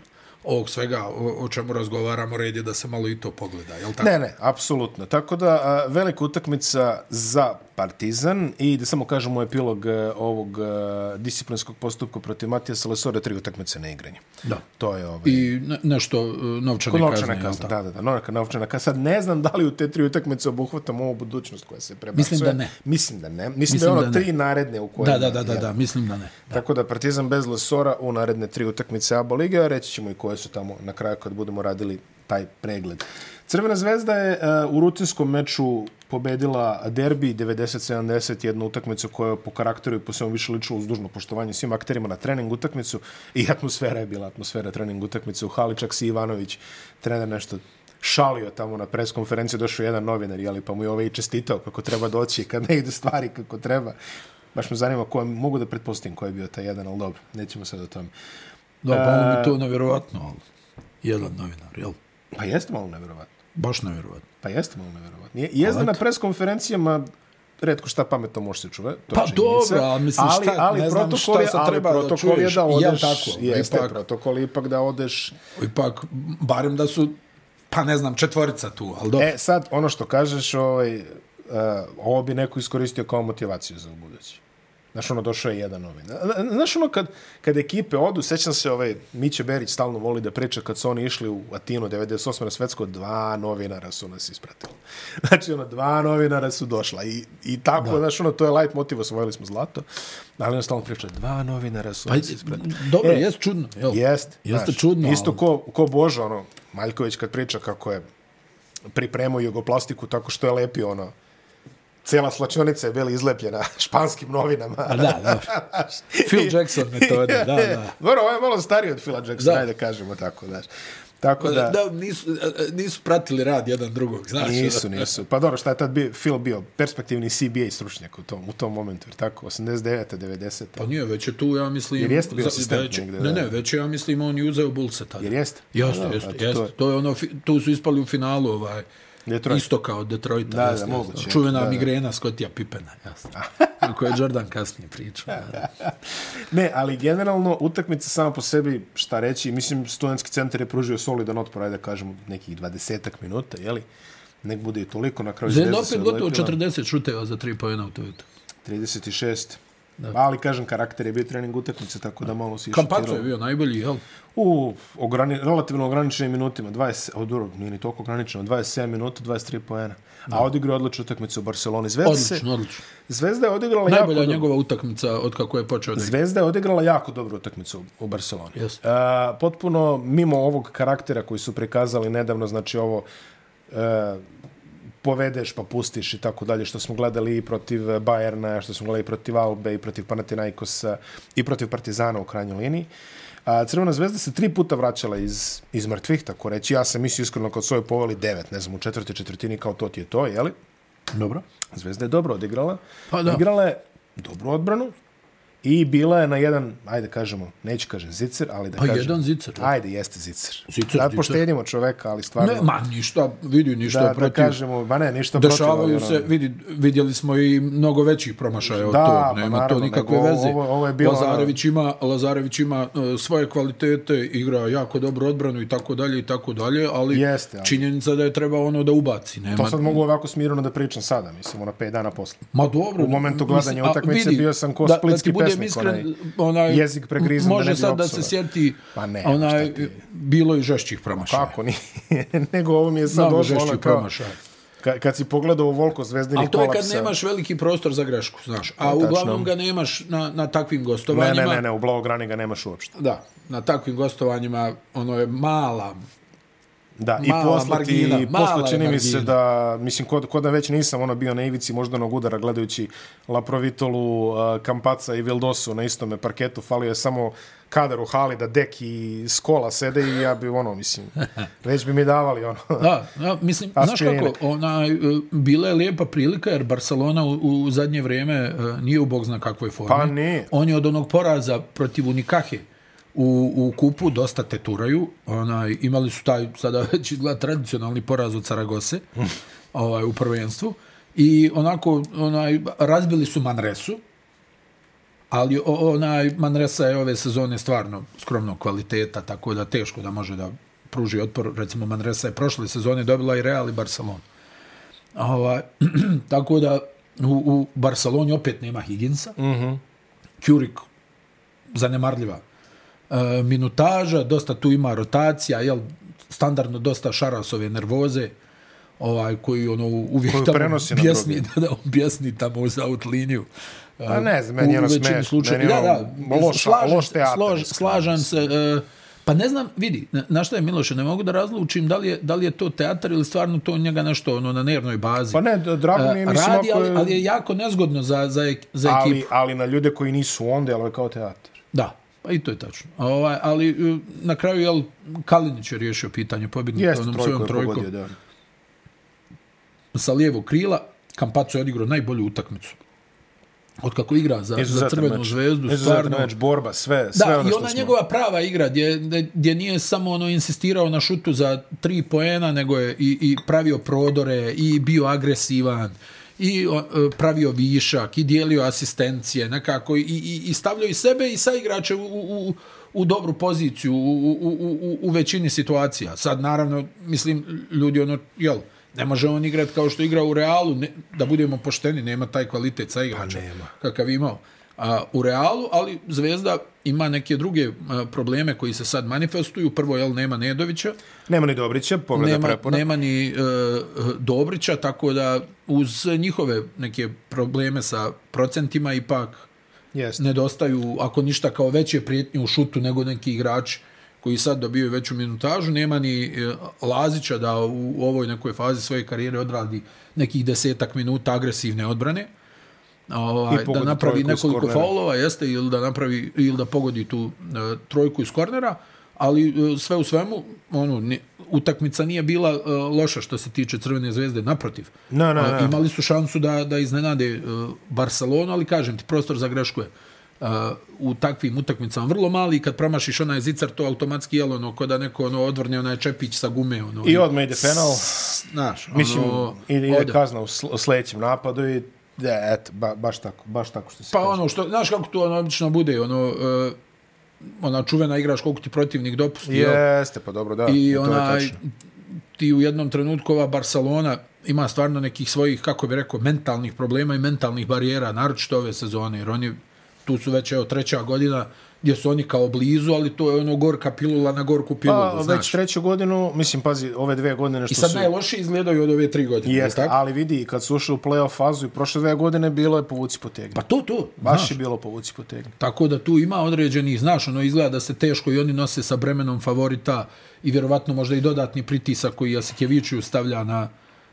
ovog svega o, o čemu razgovaramo, red je da se malo i to pogleda, je li tako? Ne, ne, apsolutno. Tako da, a, velika utakmica za Partizan i da samo kažemo epilog e, ovog e, disciplinskog postupka protiv Matija Salesora, tri utakmice na igranje. Da. To je ovaj... I ne, nešto uh, novčane, novčane kazne. kazne da, da, da, novčana, novčana kazna. Sad ne znam da li u te tri utakmice obuhvatam ovu budućnost koja se prebacuje. Mislim da ne. Mislim da ne. Mislim, mislim da je ono da tri naredne u kojima... Da, da, da, da, da, mislim da ne. Da. Tako da Partizan bez Lesora u naredne tri utakmice ABA Liga, reći ćemo i koje su tamo na kraju kad budemo radili taj pregled. Crvena zvezda je uh, u rutinskom meču pobedila derbi 90-70, jednu utakmicu koja po karakteru i po svemu više ličila uz dužno poštovanje svim akterima na trening utakmicu i atmosfera je bila atmosfera trening utakmice u Haličak si Ivanović, trener nešto šalio tamo na pres konferenciju, došao jedan novinar, jeli, pa mu je ovaj i čestitao kako treba doći, kad ne ide stvari kako treba. Baš me zanima ko mogu da pretpostavim ko je bio taj jedan, ali dobro, nećemo sad o tome. Da, pa ono bi to nevjerovatno, jedan novinar, jel? Pa jeste malo nevjerovatno. Baš nevjerovatno. Pa jeste malo nevjerovatno. Je, jeste na pres konferencijama redko šta pametno može se čuve. To pa dobro, ali mislim ali, šta, ali, ne znam šta je, ali treba da čuješ. Je da odeš, jel tako? Jeste, ipak, protokol ipak da odeš... Ipak, barem da su, pa ne znam, četvorica tu, ali dobro. E, sad, ono što kažeš, ovaj, uh, ovo bi neko iskoristio kao motivaciju za budući. Znaš, ono, došao je jedan ovaj. Znaš, ono, kad, kad ekipe odu, sećam se, ovaj, Miće Berić stalno voli da priča kad su oni išli u Atinu 98. na svetsko, dva novinara su nas ispratili. Znači, ono, dva novinara su došla. I, i tako, da. znaš, ono, to je light motiv, osvojili smo zlato. Ali ono stalno priča, dva novinara su pa, nas ispratili. Dobro, e, jest čudno, jel? Jest. Jeste znaš, čudno. Isto ko, ko Božo, ono, Maljković kad priča kako je pripremao jugoplastiku tako što je lepio, ono, cijela slačionica je bila izlepljena španskim novinama. A da, da. Phil Jackson metode, da, da. Dobro, ovo je malo stariji od Phila Jacksona, da. ajde kažemo tako, znaš. Tako da, da nisu, nisu pratili rad jedan drugog, znaš. Nisu, nisu. Pa dobro, šta je tad bio, Phil bio perspektivni CBA stručnjak u tom, u tom momentu, jer tako, 89. 90. Pa nije, već je tu, ja mislim... Jer jeste bio asistent već, negde, Ne, ne, već je, ja mislim, on je uzeo Bulsa tada. Jer jeste? Jeste, jeste, jeste. To, je... to je ono, tu su ispali u finalu, ovaj, Detroit. isto kao Detroita. Da, da, jeste, moguće. Čuvena Da, da. migrena Scottija Pippena, jasno. o kojoj je Jordan kasnije pričao. Da, da. Ne, ali generalno utakmica sama po sebi, šta reći, mislim, studentski centar je pružio solidan otpor, ajde da kažemo, nekih 20 minuta, jeli? Nek bude i toliko, na kraju Zvezda se opet gotovo odlepila. 40 šuteva za 3 pojena u toj utakmici. 36. Da. Ali, kažem, karakter je bio trening utakmice, tako da malo si Kampaco šutirao. je bio najbolji, jel? U ograni, relativno ograničenim minutima, 20, o, dobro, nije ni toliko ograničeno, 27 minuta, 23 poena. A odigrao odličnu utakmicu u Barceloni. Zvezda, se, Odlično, odlično. Zvezda je odigrala jako Najbolja njegova utakmica od kako je počeo da. Zvezda je odigrala jako dobru utakmicu u Barceloni. Jeste. Uh, potpuno mimo ovog karaktera koji su prikazali nedavno, znači ovo uh, povedeš pa pustiš i tako dalje, što smo gledali i protiv Bajerna, što smo gledali i protiv Albe i protiv Panathinaikosa i protiv Partizana u krajnjoj liniji. A Crvena zvezda se tri puta vraćala iz, iz mrtvih, tako reći. Ja sam mislio iskreno kad su ove poveli devet, ne znam, u četvrtoj četvrtini kao to ti je to, jeli? Dobro. Zvezda je dobro odigrala. Pa da. Igrala je dobru odbranu i bila je na jedan, ajde kažemo, neću kažem zicer, ali da Pa kažem... jedan zicer. Ajde, jeste zicer. Zicer, da zicer. poštedimo čoveka, ali stvarno... Ne, ma ništa, vidi, ništa da, da protiv. kažemo, ma ne, ništa protiv. Dešavaju se, vidi, vidjeli smo i mnogo većih promašaja od Da, tog, pa nema naravno, to nikakve nego veze. ovo- ovo je bilo ono- Lazarević ima, Lazarević ima uh, svoje kvalitete, igra jako dobro odbranu i tako dalje i tako dalje, ali Jeste, ali- činjenica da je treba ono da ubaci. Nema, To sad mogu ovako smirno da pričam sada, mislim, ono pet dana posle. Ma dobro. U momentu gledanja utakmice bio sam ko da, da splitski ti budem iskren, onaj, jezik pregrizan da Može ne bi sad da se sjeti, Pa ne, onaj, bilo i žešćih promašaja. Kako nije? nego ovo mi je sad došlo ono žešćih kao... promašaja. Kad, kad si pogledao u Volko zvezdini Ali to je kad nemaš veliki prostor za grešku, znaš. A tačno. uglavnom ga nemaš na, na takvim Ne, gostovanjima. ne, ne, ne, u Blaugrani ga nemaš uopšte. Da, na takvim gostovanjima ono je mala, Da, i Mala posle margina, posle je čini mi se da, mislim, kod, kod da već nisam ono bio na ivici moždanog udara gledajući Laprovitolu, uh, Kampaca i Vildosu na istome parketu, falio je samo kadar u hali da Dek i Skola sede i ja bi ono, mislim, već bi mi davali ono. Da, da mislim, znaš kako, onaj, e, bila je lijepa prilika jer Barcelona u, u zadnje vrijeme e, nije u bog zna kakvoj formi. Pa nije. Oni od onog poraza protiv Unikahe u, u kupu dosta teturaju. Onaj, imali su taj sada već izgleda tradicionalni poraz od Saragose ovaj, u prvenstvu. I onako onaj, razbili su Manresu, ali onaj Manresa je ove sezone stvarno skromnog kvaliteta, tako da teško da može da pruži otpor. Recimo Manresa je prošle sezone dobila i Real i Barcelona. Ovaj, tako da u, u Barceloni opet nema Higginsa. Mm -hmm. Curik zanemarljiva e, minutaža, dosta tu ima rotacija, jel, standardno dosta šarasove nervoze, ovaj koji ono uvijek Koju tamo bjesni, da, da, bjesni tamo uz out liniju. Pa ne znam, meni je ono slučaja- meni je Da, ono da, loša- slažem loš se, teatar, slož, slažem se. E, pa ne znam, vidi, na- šta je Miloše, ne mogu da razlučim da li je, da li je to teatar ili stvarno to njega nešto ono, na nervnoj bazi. Pa ne, drago mi je, E, mislim, radi, ako ali, je- ali je jako nezgodno za, za, za ali, ekipu. ali na ljude koji nisu onda, ali kao teatar. Da, i to je tačno. A Ovaj, ali e, na kraju, jel, Kalinić je riješio pitanje pobjednika Jeste, onom trojko svojom je trojkom. pogodio, da. Sa lijevog krila, Kampaco je odigrao najbolju utakmicu. Od kako igra za, za Crvenu meč. zvezdu, Izuzetan stvarno... meč, borba, sve, sve Da, ono i što ona smo... njegova prava igra, gdje, gdje nije samo ono insistirao na šutu za tri poena, nego je i, i pravio prodore, i bio agresivan, i o, e, pravio višak, i dijelio asistencije, nekako, i, i, i stavljao i sebe i sa igrače u, u, u, dobru poziciju u, u, u, u, većini situacija. Sad, naravno, mislim, ljudi, ono, jel, ne može on igrati kao što igra u Realu, ne, da budemo pošteni, nema taj kvalitet sa igrača Pa nema. kakav imao a, u Realu, ali Zvezda ima neke druge a, probleme koji se sad manifestuju. Prvo, jel, nema Nedovića, Nema ni Dobrića, povreda nema, prepona. nema ni e, Dobrića, tako da uz njihove neke probleme sa procentima ipak Jeste. nedostaju, ako ništa, kao veće prijetnje u šutu nego neki igrači koji sad dobiju veću minutažu. Nema ni e, Lazića da u ovoj nekoj fazi svoje karijere odradi nekih desetak minuta agresivne odbrane. Ovaj, da napravi nekoliko faulova, jeste, ili da napravi ili da pogodi tu e, trojku iz kornera, ali e, sve u svemu, ono, ne, utakmica nije bila e, loša što se tiče Crvene zvezde, naprotiv. Ne, ne, A, ne. Imali su šansu da, da iznenade e, Barcelonu, ali kažem ti, prostor za grešku je e, u takvim utakmicama vrlo mali kad promašiš onaj zicar, to automatski jelo ono, ko da neko ono, odvrne onaj čepić sa gume. Ono, I odmah ide penal. znaš, Mislim, ono, ide, ide kazna u sl- sledećem napadu i da, eto, ba, baš tako, baš tako što se Pa kaže. ono što, znaš kako to ono obično bude, ono, uh, ona čuvena igraš koliko ti protivnik dopusti? Jeste, pa dobro, da. I to je onaj, tačno. ti u jednom trenutku ova Barcelona ima stvarno nekih svojih, kako bi rekao, mentalnih problema i mentalnih barijera, naročito ove sezone, jer oni, tu su već, evo, treća godina, gdje su oni kao blizu, ali to je ono gorka pilula na gorku pilulu, Pa, znaš. već treću godinu, mislim, pazi, ove dve godine što I sad su... najlošije izgledaju od ove tri godine, Jeste, tako? ali vidi, kad su ušli u play-off fazu i prošle dve godine, bilo je povuci potegni. Pa to, to, Baš znaš. je bilo povuci potegni. Tako da tu ima određenih, znaš, ono izgleda da se teško i oni nose sa bremenom favorita i vjerovatno možda i dodatni pritisak koji Jasikeviću stavlja na,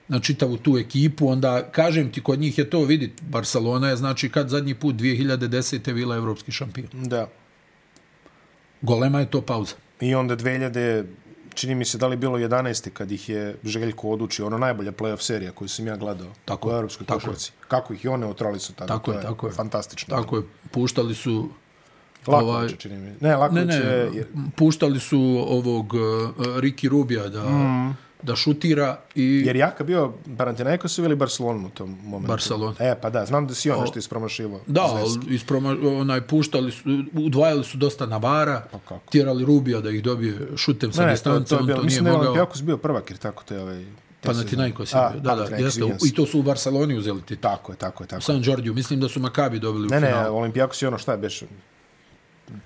na čitavu tu ekipu, onda kažem ti, kod njih je to vidit, Barcelona je znači kad zadnji put 2010. bila evropski šampion. Da. Golema je to pauza. I onda 2000, čini mi se da li bilo 11. kad ih je Željko odučio, ono najbolja playoff serija koju sam ja gledao Tako u Europskoj košarci. Kako ih i one otrali su tada. Tako to je, tako je. Fantastično. Tako je, puštali su Laković, ovaj- čini mi. Ne, Laković Ne, ne, je... puštali su ovog uh, Riki Rubija da, mm. Da šutira i Jer Jaka bio Panathinaikos ili Barcelona u tom momentu? Barcelona. E, pa da, znam da si on nešto ispromašivao. Da, isproma, onaj, puštali su, udvajali su dosta Navara, Pa kako? tjerali Rubija da ih dobije šutem sa Ne, ne, distance, on to nije mislim da je mogao. Olimpijakos bio prvak, jer tako te ovaj... Panathinaikos je bio, da, da, jeste, i to su u Barceloni uzeli ti. Tako je, tako je, tako je. San Giorgio, mislim da su Makabi dobili u Ne, ne, finalu. Olimpijakos je ono šta je beš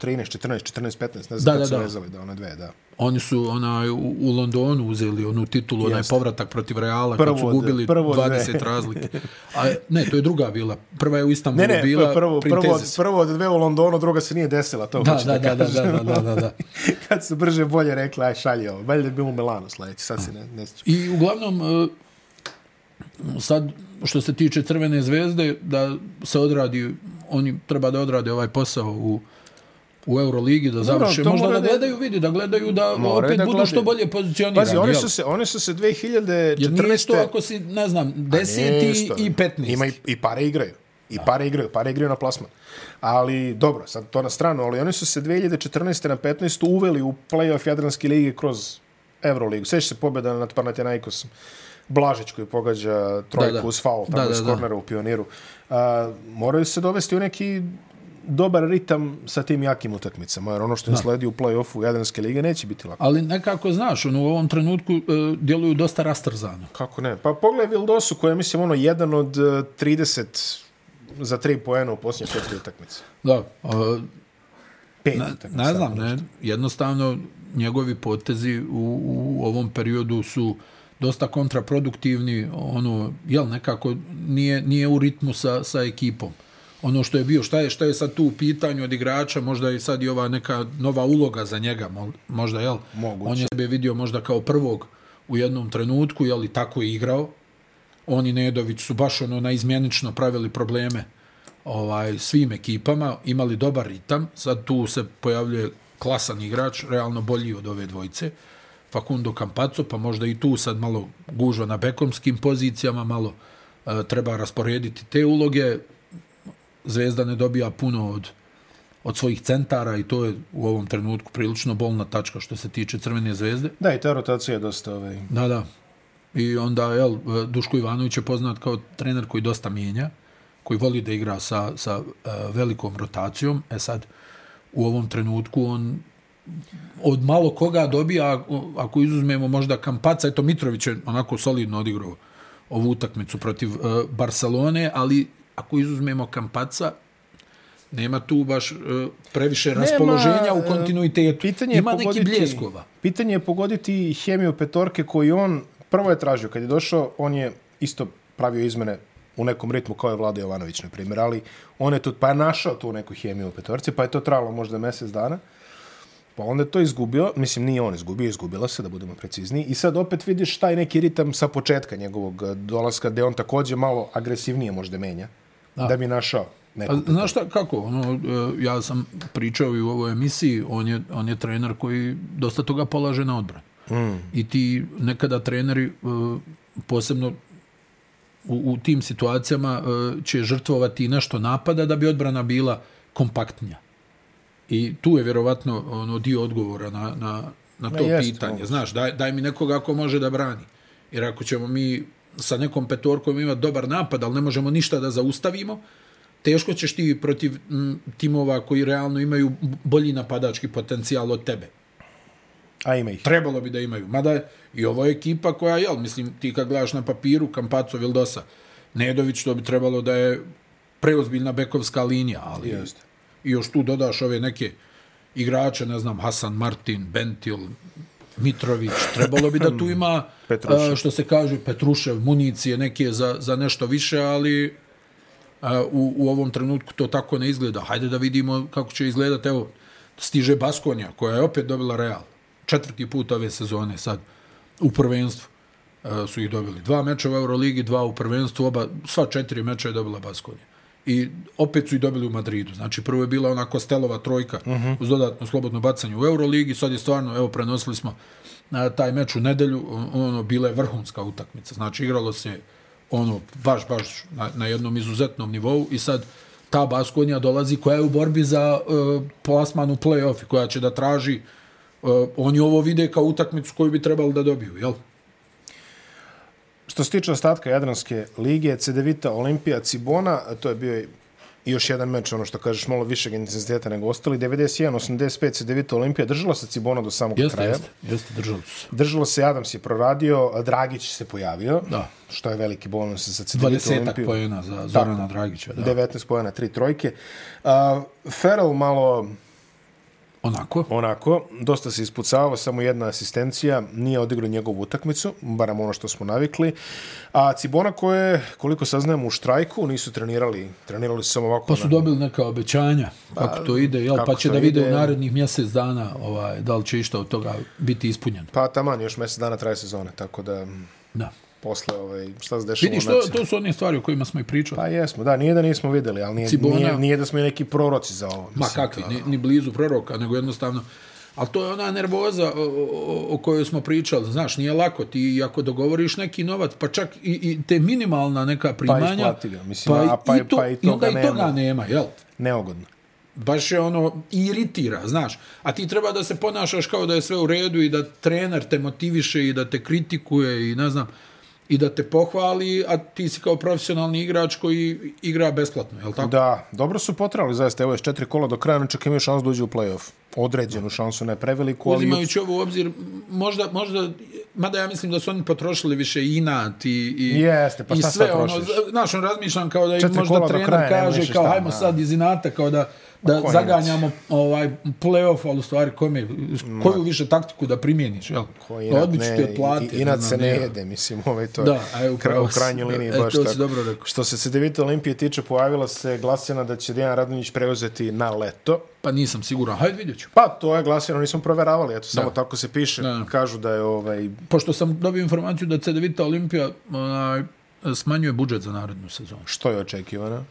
13, 14, 14, 15, ne znam Da, kad da, su da. vezali da one dve, da. Oni su onaj, u, u Londonu uzeli onu titulu, onaj Jeste. povratak protiv Reala, Prvo kad su gubili prvo od 20 dve. razlike. A, ne, to je druga bila. Prva je u Istanbulu Ne, ne, bila prvo, pri prvo, Tezis. prvo od dve u Londonu, druga se nije desila, to Da, hoću da, da, da, kažem. da, da, da, da. Kad su brže bolje rekli, aj šalji ovo. Valjda je bilo u Milanu sledeći, sad se ne, ne sjećam. I uglavnom, e, sad što se tiče Crvene zvezde, da se odradi, oni treba da odrade ovaj posao u u Euroligi da završe. Možda da mora da- gledaju, vidi, da gledaju da opet da budu gledaju. što bolje pozicionirani. Pazi, oni su se, oni su se Jer nije 2014. isto ako si, ne znam, Nije deseti isto. i 15. Ima i, i pare igraju. I pare igraju, pare igraju na plasman. Ali, dobro, sad to na stranu, ali oni su se 2014. na 15. uveli u play-off Jadranske lige kroz Euroligu. Sveći se pobjeda nad Panathinaikosom. Blažić koji pogađa trojku Da, da. uz faul, tamo Da, da, da, da. u pioniru. A, moraju se dovesti u neki dobar ritam sa tim jakim utakmicama, jer ono što im sledi u play-offu Jadranske lige neće biti lako. Ali nekako, znaš, ono, u ovom trenutku e, djeluju dosta rastrzano. Kako ne? Pa pogledaj Vildosu koja je, mislim, ono, jedan od eh, 30 za 3 poena u posljednje četiri utakmice. Da, a, Pet ne, utakmica. ne znam, ne, jednostavno njegovi potezi u, u ovom periodu su dosta kontraproduktivni, ono, jel, nekako nije, nije u ritmu sa, sa ekipom. Ono što je bio, šta je, šta je sad tu u pitanju od igrača, možda je sad i ova neka nova uloga za njega, mo- možda, jel? Moguće. On je sebe vidio možda kao prvog u jednom trenutku, jel, i tako je igrao. On i Nedović su baš ono naizmjenično pravili probleme ovaj svim ekipama, imali dobar ritam, sad tu se pojavljuje klasan igrač, realno bolji od ove dvojice, Facundo Campazzo, pa možda i tu sad malo gužva na bekomskim pozicijama, malo e, treba rasporediti te uloge, Zvezda ne dobija puno od od svojih centara i to je u ovom trenutku prilično bolna tačka što se tiče Crvene zvezde. Da, i ta rotacija je dosta... Ovaj... Da, da. I onda, jel, Duško Ivanović je poznat kao trener koji dosta mijenja, koji voli da igra sa, sa uh, velikom rotacijom. E sad, u ovom trenutku on od malo koga dobija, ako- ako izuzmemo možda Kampaca, eto Mitrović je onako solidno odigrao ovu utakmicu protiv uh, Barcelone, ali ako izuzmemo Kampaca, nema tu baš uh, previše raspoloženja u e, kontinuitetu. Pitanje je Ima neki pogoditi, bljeskova. Pitanje je pogoditi hemiju petorke koji on prvo je tražio. Kad je došao, on je isto pravio izmene u nekom ritmu kao je Vlada Jovanović, na primjer, ali on je tu, pa je našao tu neku hemiju u petorci, pa je to trajalo možda mjesec dana. Pa onda je to izgubio, mislim nije on izgubio, izgubila se, da budemo precizniji. I sad opet vidiš taj neki ritam sa početka njegovog eh, dolaska, gde on također malo agresivnije možda menja, da, da bi našao Pa, znaš šta, kako? Ono, e, ja sam pričao i u ovoj emisiji, on je, on je trener koji dosta toga polaže na odbran. Mm. I ti nekada treneri, e, posebno u, u tim situacijama, e, će žrtvovati nešto napada da bi odbrana bila kompaktnija. I tu je vjerovatno ono dio odgovora na, na, na to Ma pitanje. moguće. Znaš, daj, daj mi nekoga ko može da brani. Jer ako ćemo mi sa nekom petorkom imati dobar napad, ali ne možemo ništa da zaustavimo, teško ćeš ti protiv m, timova koji realno imaju bolji napadački potencijal od tebe. A ima ih. Trebalo bi da imaju. Mada i ovo je ekipa koja, jel, mislim, ti kad gledaš na papiru, Kampaco, Vildosa, Nedović, to bi trebalo da je preozbiljna bekovska linija, ali Jeste. i još tu dodaš ove neke igrače, ne znam, Hasan Martin, Bentil, Mitrović, trebalo bi da tu ima, Petrušev. što se kaže, Petrušev, municije neke za, za nešto više, ali a, u, u ovom trenutku to tako ne izgleda. Hajde da vidimo kako će izgledati, evo, stiže Baskonja, koja je opet dobila Real. Četvrti put ove sezone sad u prvenstvu su ih dobili. Dva meča u Euroligi, dva u prvenstvu, oba, sva četiri meča je dobila Baskonja. I opet su i dobili u Madridu. Znači, prvo je bila ona Kostelova trojka uh -huh. uz dodatno slobodno bacanje u Euroligi, sad je stvarno, evo, prenosili smo na taj meč u nedelju, ono, bila je vrhunska utakmica. Znači, igralo se ono, baš, baš na, na jednom izuzetnom nivou i sad ta Baskonija dolazi koja je u borbi za uh, plasman u play-off i koja će da traži uh, oni ovo vide kao utakmicu koju bi trebali da dobiju, jel? Što se tiče ostatka Jadranske lige, Cedevita, Olimpija, Cibona, to je bio i još jedan meč, ono što kažeš, malo višeg intenziteta nego ostali. 91-85 Cedevita, Olimpija držala se Cibona do samog Jeste, kraja. jeste, jeste, držali su se. Držalo se, Adams je proradio, Dragić se pojavio, Da. što je veliki bonus za Cedevita 20 Olimpiju. pojena za Zorana Dragića, da. 19 pojena, tri trojke. Uh, Ferrell malo Onako. onako, dosta se ispucavao, samo jedna asistencija, nije odigrao njegovu utakmicu, baram ono što smo navikli. A Cibona koje, koliko saznajemo, u štrajku, nisu trenirali, trenirali su samo ovako. Pa su na- dobili neka obećanja kako to ide, jel? kako Pa će da vide ide? u narednih mjesec dana ovaj, da li će išta od toga biti ispunjeno. Pa taman, još mjesec dana traje sezone, tako da Da. Posle, ovaj, šta se dešava Vidiš, to, to su one stvari o kojima smo i pričali. Pa jesmo, da, nije da nismo videli, ali nije, Cibona- nije, nije da smo i neki proroci za ovo. Ma kakvi, ni, ni blizu proroka, nego jednostavno... Ali to je ona nervoza o, o, o kojoj smo pričali. Znaš, nije lako. Ti ako dogovoriš neki novac, pa čak i, i te minimalna neka primanja... isplati ga, mislim, a pa i- pa i i onda toga i toga nema. nema, jel? Neogodno. baš je ono iritira, znaš. A ti treba da se ponašaš kao da je sve u redu i da trener te motiviše i da te kritikuje i ne znam i da te pohvali, a ti si kao profesionalni igrač koji igra besplatno, je li tako? Da, dobro su potrali, zaista, evo je četiri kola do kraja, čak imaju šansu da uđe u play-off. Određenu šansu, ne preveliku, ali... Uzimajući ovo u obzir, možda, možda, mada ja mislim da su oni potrošili više i inat i, i, Jeste, pa i sve, ono, znaš, on razmišljam kao da im možda trener kraja, kaže kao, hajmo sad iz inata, kao da, da je zaganjamo ovaj play-off, ali u stvari kome, koju više taktiku da primjeniš, jel? Ko inat, Pa Odbit ću ne, ti i- Inat se ne jede, mislim, ovaj to Da, je a je kra- upravo u krajnjoj si. liniji E, baš to tako. dobro rekao. Što se Cedevita Olimpije tiče, pojavila se glasina da će Dejan Radonjić preuzeti na leto. Pa nisam siguran, hajde vidjet ću. Pa, to je glasino, nismo proveravali, eto, samo Da. tako se piše. Da. Kažu da je ovaj... Pošto sam dobio informaciju da CDVita Olimpija onaj, smanjuje budžet za narednu sezonu. Što je očekivano?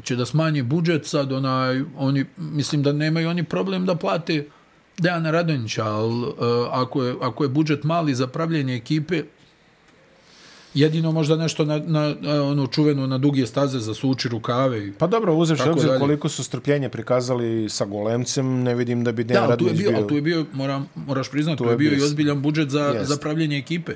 Znači da smanji budžet sad, onaj, oni, mislim da nemaju oni problem da plate Dejana Radonjića, ali uh, ako, je, ako je budžet mali za pravljenje ekipe, jedino možda nešto na, na, na ono čuveno na duge staze za suči rukave. I... Pa dobro, uzevši obzir dalje. koliko su strpljenje prikazali sa golemcem, ne vidim da bi Da, Dejan tu Radonjić bio, bio... ali tu je bio, moram, moraš priznati, tu, je je bio bio i ozbiljan budžet za, Jest. za pravljenje ekipe.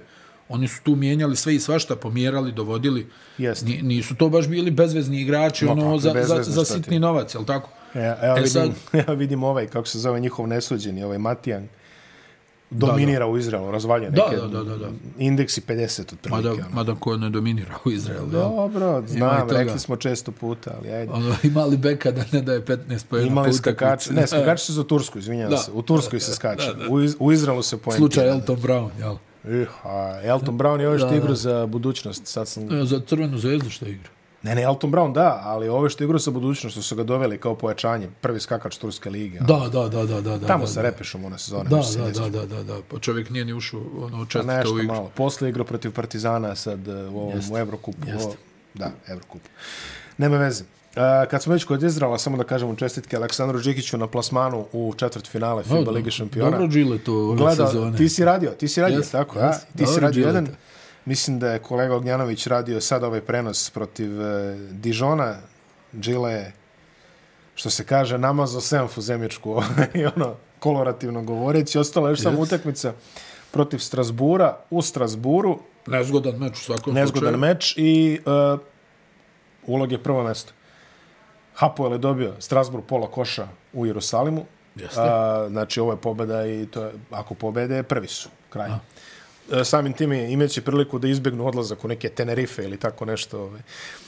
Oni su tu mijenjali sve i svašta, pomjerali, dovodili. Jest. Ni, nisu to baš bili bezvezni igrači, Ma ono, za, za, za sitni novac, jel tako? E, evo, E vidim, sad- evo vidim ovaj, kako se zove njihov nesuđeni, ovaj Matijan. Dominira u Izraelu, razvalja Da, neke da, da, da, da. indeksi 50 otprilike. Mada, ono. mada ko ne dominira u Izraelu. Dobro, znam, rekli smo često puta, ali ajde. Ono, imali beka da ne daje 15 pojena Imali po skakač, utakmici. ne, skakači su za Tursku, izvinjam Da. se. U Turskoj se skače. U, Iz, u Izraelu se poentira. Slučaj Elton Brown, jel? Uh, a Elton Brown je ovo što Da, da. igra za budućnost. Sad sam... E, Za crvenu zvezdu što igra. Ne, ne, Elton Brown da, ali ovo što igra za budućnost, što su ga doveli kao pojačanje, prvi skakač Turske lige. Da, da, da, da, da. da Tamo da, sa da. repešom one sezone. Da, se da, da, da, da, da. Pa čovjek nije ni ušao ono nešto u igru. malo. Posle igrao protiv Partizana sad uh, u ovom u Evrokupu. Jeste. O, da, Evrokupu. Nema veze. Uh, kad smo već kod Izrala, samo da kažemo čestitke Aleksandru Džikiću na plasmanu u četvrt finale FIBA O, Lige šampiona. Dobro džile to ove Gledao, sezone. ti si radio, ti si radio, Jes, tako, jes. a? Ti si radio Đileta. jedan. Mislim da je kolega Ognjanović radio sad ovaj prenos protiv uh, Dižona. Džile je, što se kaže, namazao senfu zemičku, i ono, kolorativno govoreći. Ostala je još samo utakmica protiv Strasbura u Strasburu, Nezgodan meč u svakom nezgodan slučaju. meč i uh, ulog je prvo mesto. Hapoel je dobio Strasbourg pola koša u Jerusalimu. Jeste. A, znači, ovo je pobeda i to je, ako pobede, prvi su. Kraj. A. Samim tim je imeći priliku da izbjegnu odlazak u neke Tenerife ili tako nešto. Ovaj.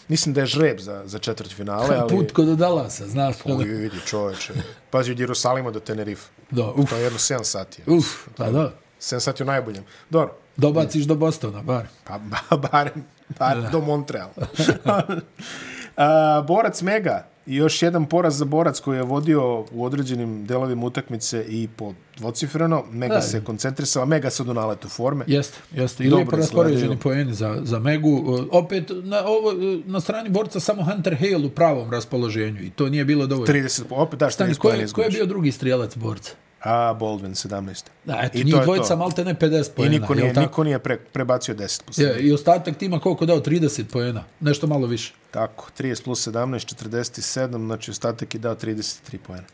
Mislim da je žreb za, za četvrt finale, ali... Put kod Dallasa, znaš. Uj, vidi čoveče. Pazi, od Jerusalima do Tenerife. Da, uf, To je jedno 7 sati. uf, pa da. 7 sati u najboljem. Dobro, Dobaciš do Bostona, bar. Pa ba, barem, barem do Montreala. A, borac Mega i još jedan poraz za borac koji je vodio u određenim delovima utakmice i po dvocifreno. Mega Da. se koncentrisala, Mega sad u naletu forme. Jeste, jeste. I lijepo raspoređeni poeni za, za Megu. Uh, Opet, na, ovo, uh, na strani borca samo Hunter Hale u pravom raspoloženju i to nije bilo dovoljno. 30, opet daš Stani, 30 ko pojene je, ko je bio drugi strijelac borca? A, Baldwin, 17. Da, eto, I njih dvojica to. malte ne 50 I poena. niko nije, niko nije pre, prebacio 10 plus. Je, I ostatak tima koliko dao? 30 poena. Nešto malo više. Tako, 30 plus 17, 47, znači ostatak je dao 33 pojene.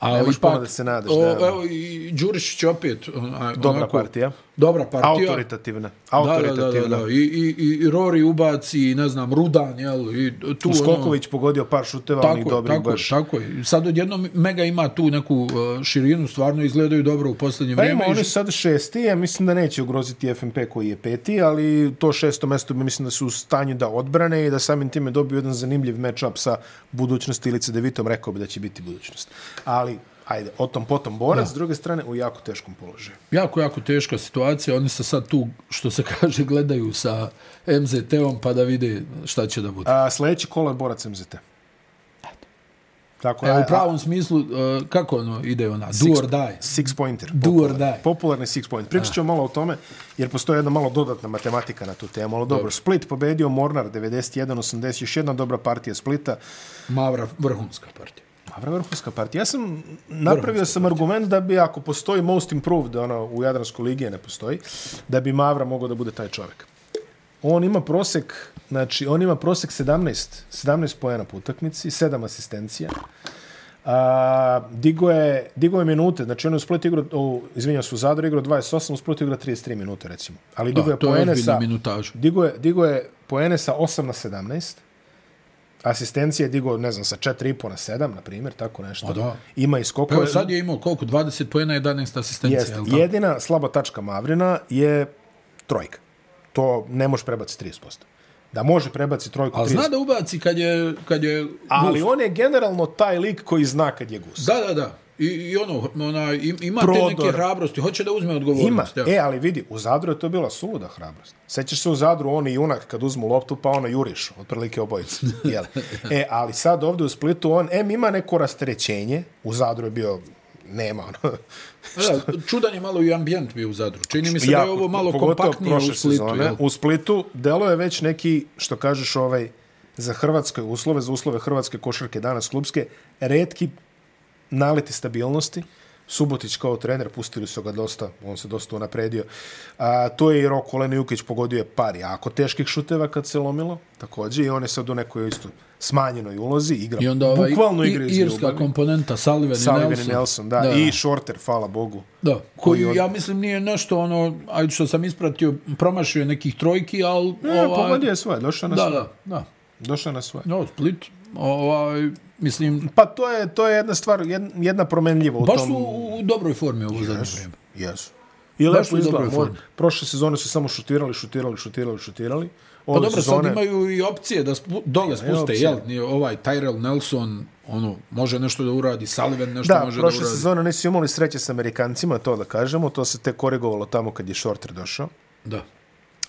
A Nemaš ipak, puno da se nadaš, O, da. evo, i Đurišić opet. Dobra partija. Dobra partija. Autoritativna. Da, da, da, Autoritativna. da, da. I, i, i Rory ubaci, ne znam, Rudan, jel? I tu, ono, Skoković pogodio par šuteva, onih Tako je, dobrih tako, je, baš. tako je. I Sad odjednom Mega ima tu neku uh, širinu, stvarno izgledaju dobro u posljednje Pa vrijeme. ima, i oni sad šesti, ja mislim da neće ugroziti FNP koji je peti, ali to šesto mesto mi mislim da su u stanju da odbrane i da samim time dobiju jedan zanimljiv match-up sa budućnosti ili Cedevitom, rekao bi da će biti budućnost. Ali, ajde, o tom potom borac, s druge strane, u jako teškom položaju. Jako, jako teška situacija. Oni se sad tu, što se kaže, gledaju sa MZT-om pa da vide šta će da bude. A, sljedeći kola je borac MZT. Tako, a- u pravom smislu, uh, kako ono ide ona? Do or die. Six pointer. Do or popularni. die. Popularni six point. Pričat ćemo malo o tome, jer postoji jedna malo dodatna matematika na tu temu. Ali dobro, Split pobedio Mornar 91-80, još jedna dobra partija Splita. Mavra vrhunska partija. Dobra vrhunska partija. Ja sam napravio sam argument da bi ako postoji most improved ono, u Jadranskoj ligi, ne postoji, da bi Mavra mogao da bude taj čovjek. On ima prosek, znači on ima prosek 17, 17 pojena po utakmici, 7 asistencija. A, digo, je, digo je minute, znači on je u Splitu igrao, u, izvinjam se, u Zadru igrao 28, u Splitu igrao 33 minute, recimo. Ali digo Da, je poene sa, minutaža. digo je, digo je poene sa 8 na 17, asistencije digo, ne znam, sa 4,5 na 7, na primjer, tako nešto. A da. Ima i Pa skokove. evo sad je imao koliko? 20 pojena, 11 asistencija. Jest, tako? jedina slaba tačka Mavrina je trojka. To ne može prebaciti 30%. Da može prebaciti trojku Ali 30%. zna da ubaci kad je, kad je Ali gust. on je generalno taj lik koji zna kad je gust. Da, da, da. I, i ono, ona, im- ima Prodor. te neke hrabrosti. Hoće da uzme Ima. odgovornost. ja. E, ali vidi, u Zadru je to bila suluda hrabrost. Sećaš se u Zadru, on i junak kad uzmu loptu, pa ono juriš, otprilike obojice. Jel? E, ali sad ovdje u Splitu on, em, ima neko rasterećenje, u Zadru je bio, nema ono, Da, čudan je malo i ambijent bio u Zadru. Čini mi se da je ovo malo kompaktnije u Splitu. sezone. Jel? U Splitu delo je već neki, što kažeš, ovaj, za hrvatske uslove, za uslove hrvatske košarke danas klubske, redki naleti stabilnosti. Subotić kao trener, pustili su ga dosta, on se dosta unapredio. A, to je i Roko Lenijukić pogodio je par jako teških šuteva kad se lomilo, također, i on je sad u nekoj isto smanjenoj ulozi, igra, I onda ovaj, bukvalno igra iz irska ljubavi. komponenta Sullivan, Sullivan i Nelson. Nelson, da, da. i Shorter, hvala Bogu. Da, koji on- ja mislim nije nešto ono, ajde što sam ispratio, promašio nekih trojki, ali... Ne, ovaj, pogodio je svoje, došao na Da, svoje. da, da. Došao na svoje. No, Split, ovaj, mislim, Pa to je to je jedna stvar, jedna, promenljiva u baš tom. su u, dobroj formi ovo zadnje vrijeme. Jesu. I Baš lepo izgleda. formi. Prošle sezone su samo šutirali, šutirali, šutirali, šutirali. Pa Ove dobro, sezone, sad imaju i opcije da spu, dole spuste, jel? Nije ovaj Tyrell Nelson, ono, može nešto da uradi, Sullivan nešto Da, može da prošle uradi. sezone nisu imali sreće s Amerikancima, to da kažemo. To se te korigovalo tamo kad je Shorter došao. Da.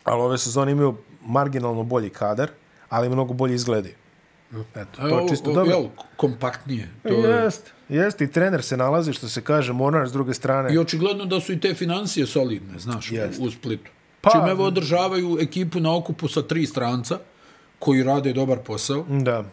Ali ove sezone imaju marginalno bolji kadar, ali mnogo bolje izgledaju. Eto, to je čisto o- dobro. Jel, kompaktnije. To je, Jest, jest, i trener se nalazi, što se kaže, Monar s druge strane. I očigledno da su i te financije solidne, znaš, Jest. u, Splitu. Pa- Čim evo održavaju ekipu na okupu sa tri stranca, koji rade dobar posao, Da.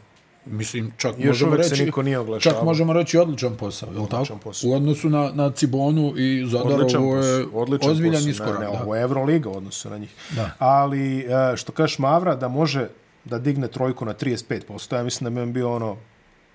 mislim, čak Još možemo reći, niko nije oglašavao. čak možemo reći odličan posao, je li tako? posao. U odnosu na, na Cibonu i Zadar, Odličan ovo je odličan ozbiljan posao. iskorak. Ne, ne, ovo je Euroliga u odnosu na njih. Da. Ali, e, što kažeš Mavra, da može da digne trojku na 35%, ja mislim da bi on bio ono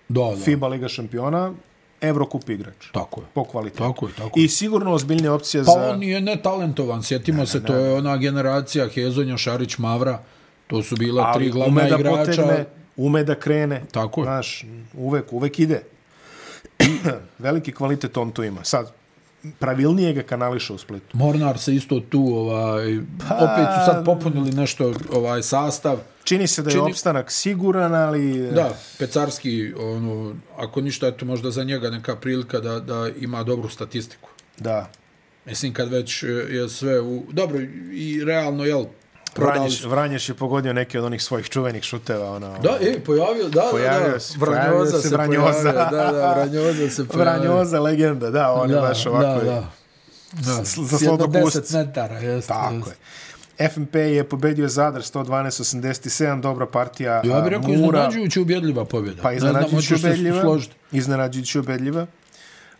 Da, da. FIBA Liga šampiona, Evrokup igrač. Tako je. Po kvalitetu. Tako je, tako je. I sigurno ozbiljne opcije Pa za... on je netalentovan, sjetimo se, to je ona generacija Hezonja, Šarić, Mavra, to su bila tri ali glavna ume da igrača. potegne, ume da krene. Tako je. Znaš, uvek, uvek ide. Veliki kvalitet on tu ima. Sad, pravilnije ga kanališe u Splitu. Mornar se isto tu, ovaj, Pa- opet su sad popunili nešto ovaj sastav. Čini se da je Čini- opstanak siguran, ali... Da, Pecarski, ono, ako ništa, eto možda za njega neka prilika da, da ima dobru statistiku. Da. Mislim, kad već e, je sve u... Dobro, i realno, jel, prodali Vranješ, su... Vranješ je pogodio neke od onih svojih čuvenih šuteva. Ono, Da, e, pojavio, da, Pojavio da, da, se- Vranjoza se Vranjoza. pojavio, da, da, Vranjoza se pojavio. Vranjoza, legenda, da, on je da, baš ovako. Da, da. da. Za S jedno slobodopust. 10 metara, jeste. Tako jeste. je. FNP je pobedio Zadar 112-87, dobra partija Ja bih rekao Mura. iznenađujući ubjedljiva pobjeda. Pa iznenađujući ubedljiva. Iznenađujući ubedljiva.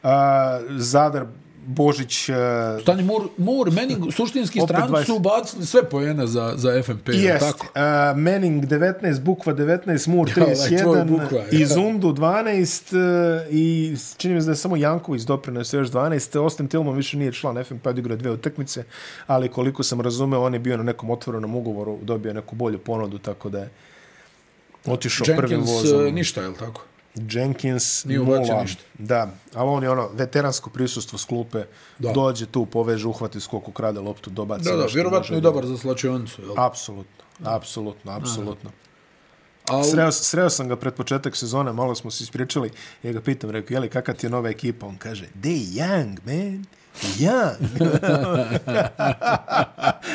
A, Zadar, Božić, a, Stani Mur, Mur, Menning, suštinski stranci 20. su ubacili sve pojene za, za FNP. Jest, Tako? uh, Manning 19, Bukva 19, Mur Ja, ovaj tvoj 31, Bukva, ja. i Zundu 12 uh, i čini mi se da je samo Janković doprinosio još 12. Austin Tillman više nije član FNP, odigrao je dve utakmice, ali koliko sam razumeo, on je bio na nekom otvorenom ugovoru, dobio neku bolju ponudu, tako da je otišao prvim Jenkins, vozom. e, ništa, je li tako? Jenkins Nije nula. ništa. Da, ali on je ono veteransko prisustvo s klupe, Da. dođe tu, poveže, uhvati skok, ukrade loptu, dobaci. Da, da, vjerovatno je dobar za slačionicu. Jel? Apsolutno, apsolutno, apsolutno. A, u- Sreo, sreo sam ga pred početak sezone, malo smo se ispričali, ja ga pitam, rekao, jeli, kakva ti je nova ekipa? On kaže, they young, man, young.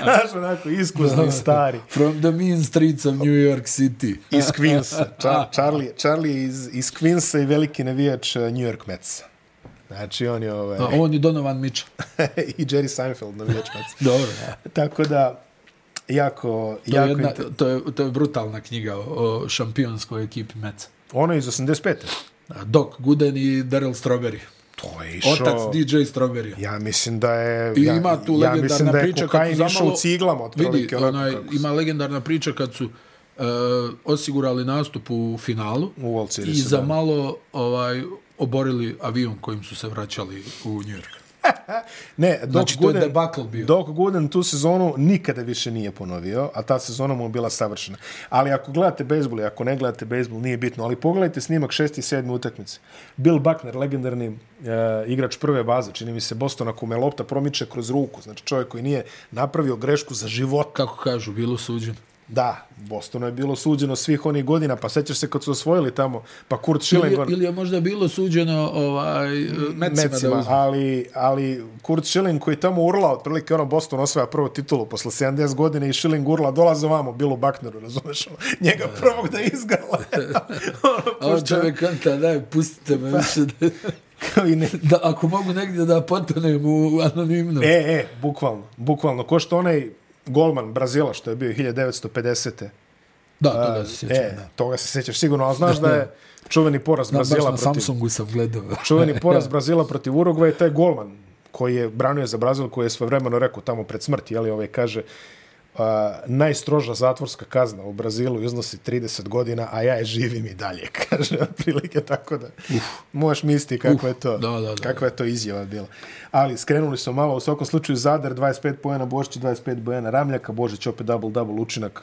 Znaš, onako, iskusni, stari. From the mean streets of New York City. Iz Queensa. Čar, Charlie, Charlie je iz, iz Queensa i veliki navijač uh, New York Metsa. Znači, on je ovaj, A on je Donovan Mitchell. i Jerry Seinfeld navijač Metsa. Dobro. Tako da, jako, To je, jako... jedna, inter- to, je, to je brutalna knjiga o, o šampionskoj ekipi Metsa. Ono je iz 85. Doc Gooden i Daryl Strawberry. To je išao... Otac DJ Strawberry. Ja mislim da je... I ja, ima tu ja mislim legendarna da je priča kad su išao zamalo... u ciglama, Vidi, otprilike. onako onaj, kako ima legendarna priča kad su uh, osigurali nastup u finalu U World i Seriesu, za da. malo ovaj oborili avion kojim su se vraćali u New York. Ne, Doc Znači, to je Gooden, debakl bio. Doc Gooden tu sezonu nikada više nije ponovio, a ta sezona mu je bila savršena. Ali ako gledate bejsbol i ako ne gledate bejsbol, nije bitno. Ali pogledajte snimak šesti i sedmi utakmice. Bill Buckner, legendarni uh, igrač prve baze, čini mi se Bostona, kome lopta promiče kroz ruku. Znači čovjek koji nije napravio grešku za život. Kako kažu, bilo suđeno. Da, Bostonu je bilo suđeno svih onih godina, pa sećaš se kad su osvojili tamo, pa Kurt Ili, Schilling... on- ili je možda bilo suđeno ovaj, Metsima, da Mecima, uzme. ali, ali Kurt Schilling koji tamo urla, otprilike ono Boston osvaja prvu titulu posle 70 godina i Schilling urla, dolaze ovamo, Bilu Buckneru, razumeš, ono, njega prvog da izgala. ono, A on čovjek kanta, daj, pustite me više da, kao i ne, da, ako mogu negdje da potonem u anonimnost. e, e, bukvalno, bukvalno, ko što onaj golman Brazila, što je bio 1950. Da, toga se sjećam, E, da. toga se sećaš sigurno, ali znaš da je čuveni poraz Da, baš Brazila na protiv... Samsungu sam gledao. čuveni poraz Brazila protiv Urugvaja, taj golman koji je branio za Brazil, koji je svojevremeno rekao tamo pred smrti, jeli, ovaj kaže, a, najstroža zatvorska kazna u Brazilu iznosi 30 godina, a ja je živim i dalje, kaže, otprilike tako da Uf. možeš misliti kako je to, da, da, da. kakva je to izjava bila. Ali skrenuli su malo, u svakom slučaju Zadar 25 pojena, Božić 25 pojena Ramljaka, Božić opet double-double učinak,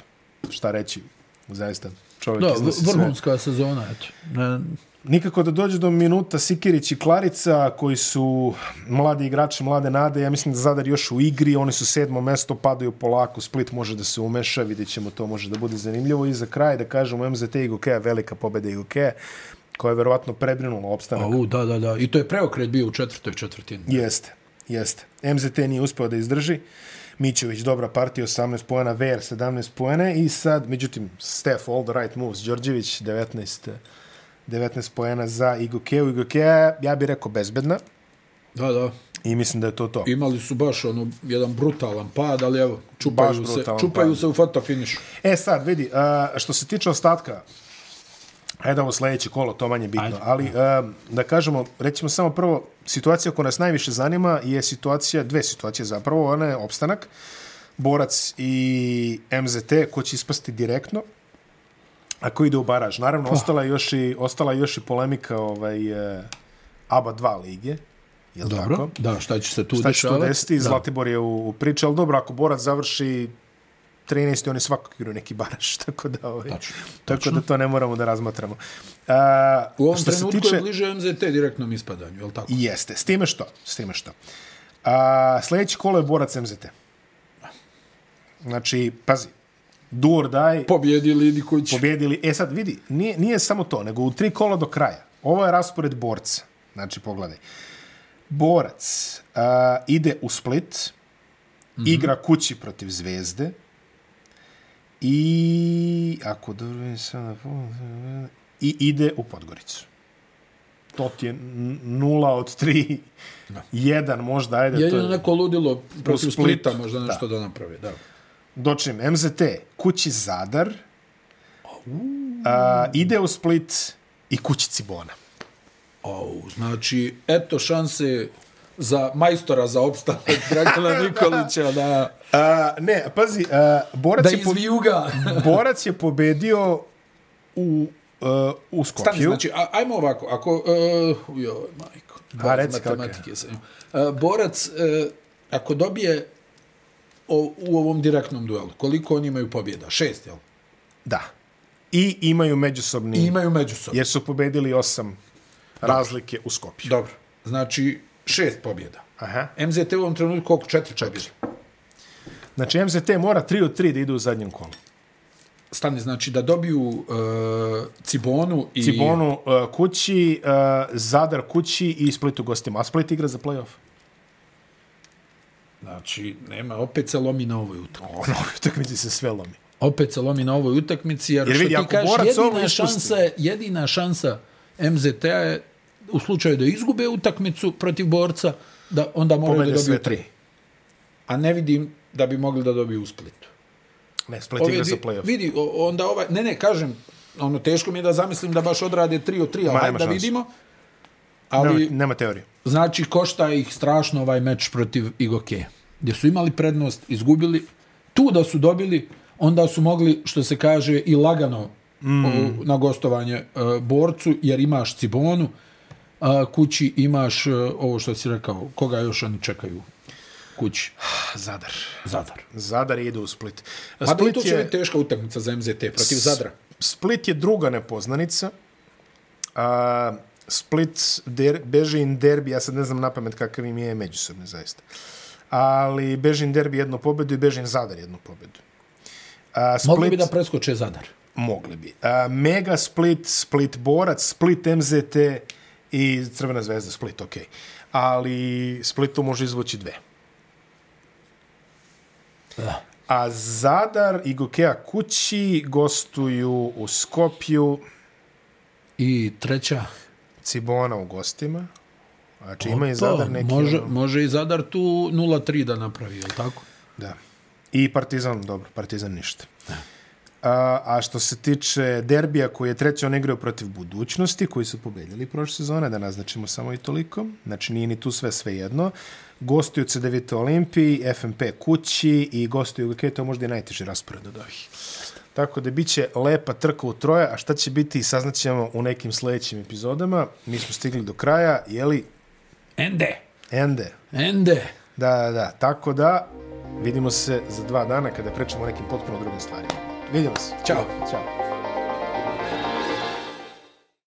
šta reći, zaista čovjek Da, iznosi sve. vrhunska sezona, eto. Ne, Nikako da dođe do minuta Sikirić i Klarica, koji su mladi igrači, mlade nade. Ja mislim da Zadar još u igri, oni su sedmo mesto, padaju polako, Split može da se umeša, vidjet ćemo, to može da bude zanimljivo. I za kraj da kažemo MZT i Gokeja, velika pobjeda i Gokeja, koja je verovatno prebrinula opstanak. a, u, da, da, da. I to je preokret bio u četvrtoj četvrtini. Jeste, jeste. MZT nije uspeo da izdrži. Mićević dobra partija, 18 poena, Ver 17 poena i sad, međutim, Steph, all the right moves, Đorđević 19, 19 poena za Igokeu. Igokea, ja bih rekao, bezbedna Da, da. i mislim da je to to. Imali su baš ono, jedan brutalan pad, ali evo, čupaju, se, čupaju pad. se u fotofinišu. E sad, vidi, a, što se tiče ostatka, ajde ovo sledeće kolo, to manje bitno, Ajde. ali da kažemo, rećemo samo prvo, situacija koja nas najviše zanima je situacija, dve situacije zapravo, ona je opstanak, Borac i MZT, ko će ispasti direktno, a ko ide u baraž. Naravno, ostala je još i, ostala je još i polemika ovaj, e, ABA 2 lige. Je li Dobro, tako? da, šta će se tu Šta će tu dešavati? desiti? Da. Zlatibor je u, u priči, ali dobro, ako Borac završi 13. oni svakako igraju neki baraš, tako da, ovaj, Tačno, tako da to ne moramo da razmatramo. A, U ovom što se trenutku tiče- je bliže MZT direktnom ispadanju, je li tako? Jeste. S time što? S time što? A, sljedeći kolo je Borac MZT. Znači, pazi, or die, Pobjedili Idiković. pobjedili. E sad, vidi, nije, nije samo to, nego u tri kola do kraja. Ovo je raspored borca. Znači, pogledaj. Borac a, ide u Split, mm -hmm. igra kući protiv Zvezde i, ako dobro vidim sada, i ide u Podgoricu. To ti je nula od tri, jedan možda, ajde. to Jedino je, neko ludilo protiv Splita, možda nešto da, napravi. Da. Dočim, MZT, kući Zadar, a, ide u Split i kući Cibona. Au, znači, eto šanse za majstora za opstanak Dragana Nikolića da, A, ne, pazi, a, Borac, da je po. Borac je pobedio u, uh, u Skopju. Stani, znači, a, ajmo ovako, ako... Uh, joj, majko. A, reci matematike sam. Uh, borac, uh, ako dobije o, u ovom direktnom duelu, koliko oni imaju pobjeda? Šest, jel? Da. I imaju međusobni, I imaju međusobno. jer su pobedili osam razlike u Skopju. Dobro, znači šest pobjeda. Aha. MZT u ovom trenutku koliko? Četiri, četiri. Znači, MZT mora 3 od 3 da idu u zadnjem kolu. Stani, znači da dobiju uh, Cibonu i... Cibonu uh, kući, uh, Zadar kući i Split u gostima. A Split igra za play-off. Znači, nema, opet se lomi na ovoj utakmici. Ono, utakmici se sve lomi. Opet se lomi na ovoj utakmici, jer, Jer vidi, što ti kažeš, jedina šansa, je- jedina šansa MZT-a je u slučaju da izgube utakmicu protiv borca, da onda moraju da dobiju tri. tri. A ne vidim da bi mogli da dobiju u Splitu. Ne, Split igra za play-off. vidi, onda ovaj, ne, ne, kažem, ono, teško mi je da zamislim da baš odrade 3 od 3, Ma, ali nema da šanse. vidimo. Ali, Nema, nema teorije. znači, košta ih strašno ovaj meč protiv Igoke, gdje su imali prednost, izgubili. Tu da su dobili, onda su mogli, što se kaže, i lagano mm. o, na gostovanje uh, borcu, jer imaš Cibonu, a kući imaš uh, ovo što si rekao, koga još oni čekaju kući? Zadar. Zadar. Zadar ide u Split. I Split to će biti teška utakmica za MZT protiv Zadra. Split je druga nepoznanica. A, Split der, Bežin derbi, ja sad ne znam na pamet kakav im je međusobni zaista. Ali Bežin derbi jednu pobedu i Bežin Zadar jednu pobedu. A, Split, Mogli bi da preskoče Zadar. Mogli bi. A, Mega Split, Split Borac, Split MZT i Crvena zvezda Split, ok. Ali Split to može izvući dve. Da. A Zadar i Gokea kući gostuju u Skopju, I treća. Cibona u gostima. Znači ima i Zadar neki... Može, ono- može i Zadar tu 0-3 da napravi, je tako? Da. I Partizan, dobro, Partizan ništa. A, a što se tiče derbija koji je treći, on igrao protiv budućnosti, koji su pobedili prošle sezone, da naznačimo samo i toliko. Znači nije ni tu sve sve jedno. Gostuju CDVT Olimpiji, FMP kući i gostuju to je možda i najteži raspored od ovih. Tako da bit će lepa trka u troje, a šta će biti saznaćemo u nekim sledećim epizodama. Mi smo stigli do kraja, jeli, Ende. ende. Ende. Da, da, da. Tako da, vidimo se za dva dana kada pričamo o nekim potpuno drugim stvarima. Vidimo se. Ćao. Ćao.